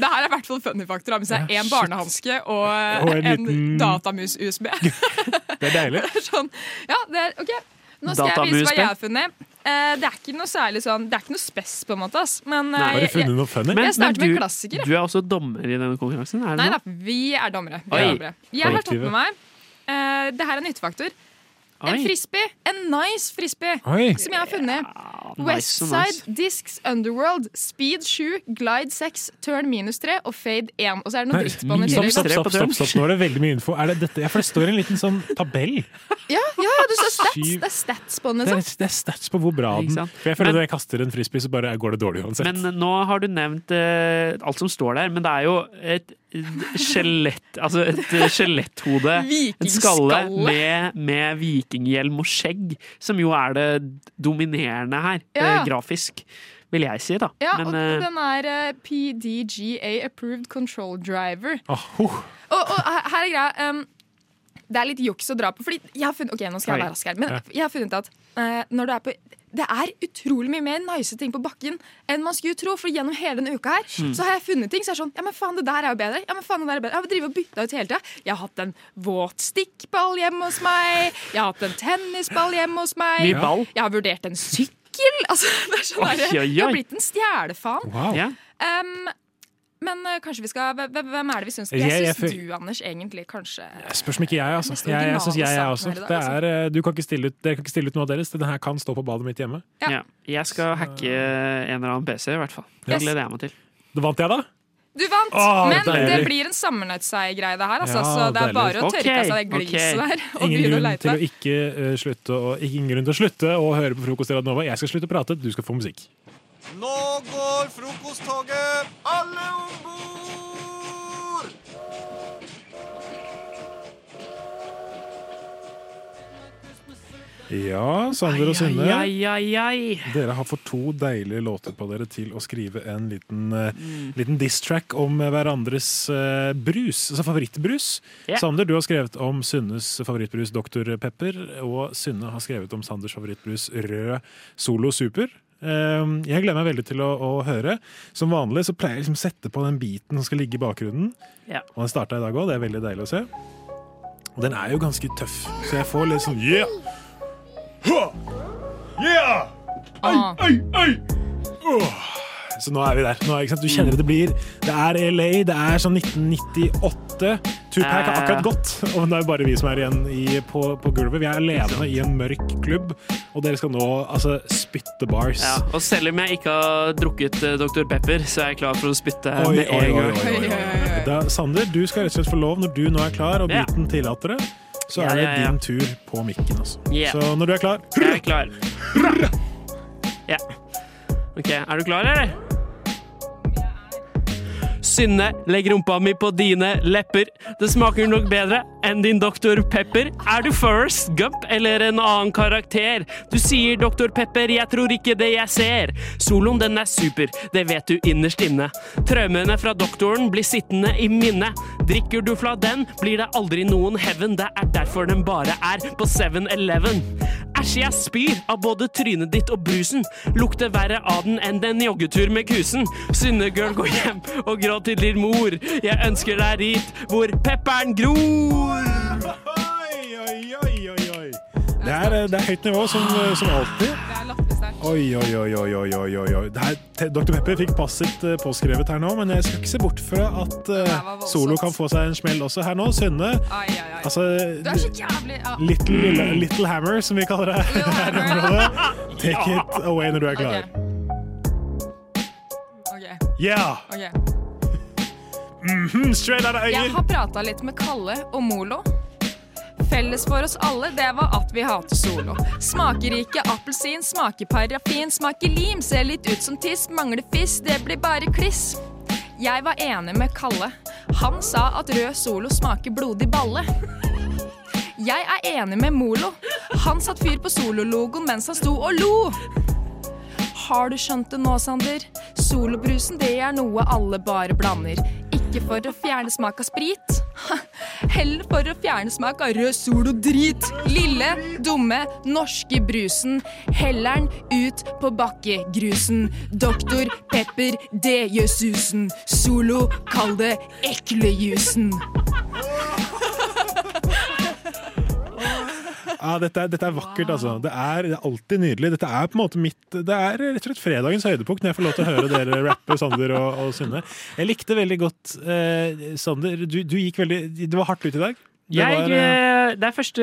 Speaker 28: Det her er i hvert fall funny factor. Ha med seg én barnehanske og,
Speaker 26: Og en
Speaker 28: en,
Speaker 26: liten-
Speaker 28: datamus-USB.
Speaker 26: Det er deilig.
Speaker 28: Sånn, ja, det er, ok Nå skal jeg vise hva jeg har funnet. Eh, det er ikke noe særlig sånn Det er ikke noe spess, på en måte. Ass. Men, eh,
Speaker 26: Har du funnet noe funny?
Speaker 28: Jeg, jeg starter med
Speaker 27: du,
Speaker 28: en klassiker.
Speaker 27: du er også dommer i denne konkurransen? Er det
Speaker 28: Nei da, vi er dommere. Vi er dommere. Jeg har tatt med meg uh, Det her er nyttefaktor. En frisbee. En nice frisbee
Speaker 27: Oi.
Speaker 28: som jeg har funnet.
Speaker 27: Nice Side
Speaker 28: Westside,
Speaker 27: nice.
Speaker 28: Discs Underworld, Speed 7, Glide 6, Turn minus 3 og Fade 1. Og så er det noen
Speaker 26: Nei,
Speaker 28: driftsbånd i
Speaker 26: stopp,
Speaker 28: tillegg.
Speaker 26: stopp, stopp, stopp, stopp. Nå er det veldig mye info. Er det, dette? Ja, for det står en liten sånn tabell.
Speaker 28: Ja, ja, det står stats. Det er statsbånd,
Speaker 26: Det
Speaker 28: liksom.
Speaker 26: det er stats på hvor bra den? For jeg føler
Speaker 27: Men-
Speaker 26: Når jeg kaster en frisbee, så bare går det dårlig uansett.
Speaker 27: Men nå har du nevnt uh, alt som står der, men det er jo et skjelett Altså et eh, skjeletthode. En skalle med, med vikinghjelm og skjegg, som jo er det dominerende her,
Speaker 28: Ja.
Speaker 27: eh, grafisk. Vil jeg si, da.
Speaker 28: Ja,
Speaker 27: Men,
Speaker 28: og
Speaker 27: eh,
Speaker 28: den er eh, PDGA Approved Control Driver.
Speaker 26: Oh, oh.
Speaker 28: Og, og her her er greia um, Det er litt juks å dra på. Fordi jeg har funnet, ok, nå skal jeg være rask her Men jeg har funnet at uh, når du er på det er utrolig mye mer nice ting på bakken enn man skulle tro. For gjennom hele denne uka her
Speaker 27: Mm.
Speaker 28: Så har jeg funnet ting så er sånn Ja, men faen, det der er jo bedre. Ja, men faen, det der er bedre Jeg har drevet og bytta ut hele tida. Jeg har hatt en våt stikkball hjemme hos meg. Jeg har hatt en tennisball hjemme hos meg.
Speaker 27: Ny ball.
Speaker 28: Jeg har vurdert en sykkel. Altså, det er sånn
Speaker 27: Oi,
Speaker 28: oi,
Speaker 27: oi,
Speaker 28: Jeg har blitt en stjelefaen.
Speaker 26: Wow.
Speaker 27: Yeah.
Speaker 28: Um, men eh, kanskje vi skal hvem- er det vi syns?
Speaker 26: Jeg-
Speaker 28: Jeg
Speaker 26: jeg
Speaker 28: syns du, Anders, egentlig kanskje
Speaker 26: Spørs om ikke jeg, altså. Jeg, jeg syns jeg, jeg også. Det er, eh, du kan ikke stille ut, dere kan ikke stille ut noe av deres. Den her kan stå på badet mitt hjemme.
Speaker 27: ja. Jeg skal hacke en eller annen PC, i hvert fall. Det gleder jeg meg til.
Speaker 26: Da vant jeg, da.
Speaker 28: Du vant,
Speaker 26: Åh,
Speaker 28: men
Speaker 26: deilig.
Speaker 28: det blir en sammenhetsseiergreie, det her. Altså,
Speaker 26: Ja,
Speaker 28: så det er
Speaker 26: deilig.
Speaker 28: bare å tørke av seg det gliset
Speaker 26: ok.
Speaker 28: der og
Speaker 26: Ingen
Speaker 28: begynne å
Speaker 26: til å ikke uh, slutte å, ingen grunn til å slutte å høre på frokost i Radnova. Nova. Jeg skal slutte å prate, du skal få musikk.
Speaker 25: Nå går frokosttoget! Alle om bord!
Speaker 26: Ja, Sander og Synne. Dere har fått to deilige låter på dere til å skrive en liten, eh,
Speaker 27: Mm.
Speaker 26: liten diss-track om hverandres uh, brus, altså favorittbrus.
Speaker 27: Yeah.
Speaker 26: Sander, du har skrevet om Synnes favorittbrus Dr. Pepper, og Synne har skrevet om Sanders favorittbrus Rød Solo Super. Uh, Jeg gleder meg veldig til å, å høre. Som vanlig så pleier jeg liksom sette på den biten som skal ligge i bakgrunnen.
Speaker 27: Yeah.
Speaker 26: Og den starta i dag òg, det er veldig deilig å se. Den er jo ganske tøff, så jeg får litt sånn yeah! Yeah!
Speaker 28: Ai,
Speaker 26: Ai, ai! Åh. Så nå er vi der. Nå, ikke sant? Du kjenner det blir Det er LA, det er sånn 1998. Tupac har akkurat gått, og det er bare vi som er igjen i, på, på gulvet. Vi er alene i en mørk klubb, og dere skal nå altså spytte bars.
Speaker 27: Ja, og selv om jeg ikke har drukket eh, Dr. Pepper, så er jeg klar for å spytte
Speaker 26: Oi,
Speaker 27: med
Speaker 26: oi,
Speaker 27: en gang.
Speaker 26: oi. Da, Sander, du skal rett og slett få lov når du nå er klar og
Speaker 27: Ja.
Speaker 26: biten tillater det. Så er det din tur på mikken. Altså. Så når du er klar
Speaker 27: Jeg er klar. Ja. OK, er du klar, eller? Synne, legg rumpa mi på dine lepper. Det smaker nok bedre enn din Dr. Pepper. Er du First Gump eller en annen karakter? Du sier Dr. Pepper, jeg tror ikke det jeg ser. Soloen den er super, det vet du innerst inne. Traumene fra doktoren blir sittende i minnet. Drikker du fra den, blir det aldri noen heaven. Det er derfor den bare er på 7-Eleven. Æsj, jeg spyr av både trynet ditt og brusen. Lukter verre av den enn den joggetur med kusen. Synnegirl, gå hjem og gråt til din mor. Jeg ønsker deg dit hvor pepperen gror.
Speaker 26: Oi, oi, oi, oi. Det er, det er høyt nivå, som, som alltid.
Speaker 28: Det er.
Speaker 26: Oi, oi, oi, oi, oi, oi, oi. Her, Dr. Pepper fikk passet eh, påskrevet her nå, men jeg skal ikke se bort fra at uh, Solo kan få seg en smell også her nå. Synne,
Speaker 28: Ai, ai, ai.
Speaker 26: altså
Speaker 28: Du er så jævlig ja.
Speaker 26: little, lille, little Hammer, som vi kaller det her i området. Take it away når du er klar.
Speaker 28: Ok.
Speaker 26: Yeah!
Speaker 28: Okay.
Speaker 26: Mm -hmm, straight out of
Speaker 28: Jeg har prata litt med Kalle og Molo. Felles for oss alle, det var at vi hater Solo. Smaker ikke appelsin, smaker parafin, smaker lim, ser litt ut som tiss, mangler fiss, det blir bare kliss. Jeg var enig med Kalle. Han sa at rød Solo smaker blodig balle. Jeg er enig med Molo. Han satt fyr på Solo-logoen mens han sto og lo. Har du skjønt det nå, Sander? Solobrusen det er noe alle bare blander. Ikke for å fjerne smak av sprit, heller for å fjerne smak av rød Solo-drit. Lille, dumme, norske brusen. Heller'n ut på bakkegrusen. Doktor Pepper, det gjør susen. Solo, kall det eklejusen.
Speaker 26: Ja, dette, er, dette er vakkert, altså. Det er, det er alltid nydelig. Dette er på en måte mitt Det er rett og slett fredagens høydepunkt når jeg får lov til å høre dere rappe, Sander og, og Synne. Jeg likte veldig godt eh, Sander, du, du gikk veldig Det var hardt ut i dag. Det
Speaker 27: Jeg,
Speaker 26: var, eh,
Speaker 27: eh, det er første,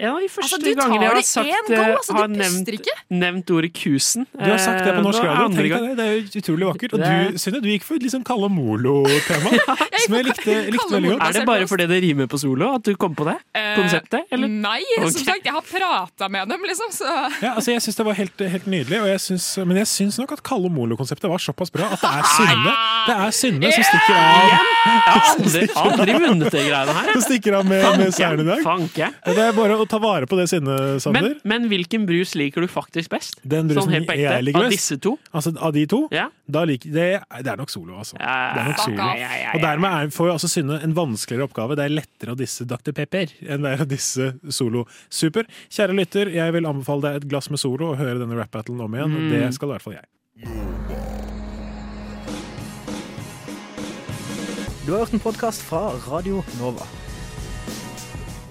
Speaker 27: en av de første
Speaker 28: Altså, du tar
Speaker 27: gangene jeg har sagt eh,
Speaker 28: altså, du
Speaker 27: har nevnt, nevnt ordet kusen.
Speaker 26: du har sagt det på norsk radio.
Speaker 27: gang.
Speaker 26: det. Det er utrolig vakkert. Og
Speaker 27: Det-
Speaker 26: du, Synne, du gikk for et sånn Kalle Molo-tema. som jeg likte, likte veldig godt.
Speaker 27: Er det bare fordi det rimer på solo at du kom på det? Konseptet? Eller?
Speaker 28: Nei, som sagt, jeg har prata med dem, liksom, så
Speaker 26: Ja, altså Jeg syns det var helt, helt nydelig, og jeg synes, men jeg syns nok at Kalle Molo-konseptet var såpass bra at det er Synne Det er Synne som stikker av.
Speaker 27: Jeg har aldri, aldri vunnet de greiene her.
Speaker 26: Som stikker av med, med seieren i dag.
Speaker 27: Fanke.
Speaker 26: Det er bare å ta vare på det sinnet, Sander.
Speaker 27: Men, men hvilken brus liker du faktisk best?
Speaker 26: Den brusen
Speaker 27: sånn
Speaker 26: jeg liker
Speaker 27: Av
Speaker 26: best.
Speaker 27: disse to?
Speaker 26: Altså, av de to?
Speaker 27: Ja.
Speaker 26: Da liker, det, det er nok solo, altså. Det er nok solo.
Speaker 27: Ja, ja, ja,
Speaker 26: Og dermed er, får jo altså Synne en vanskeligere oppgave. Det er lettere å disse Dr. Pepper enn det er å disse Solo. Super. Kjære lytter, jeg vil anbefale deg et glass med Solo og høre denne rap-battlen om igjen.
Speaker 27: Mm.
Speaker 26: Det skal i hvert fall jeg.
Speaker 29: Du har hørt en podkast fra Radio Nova.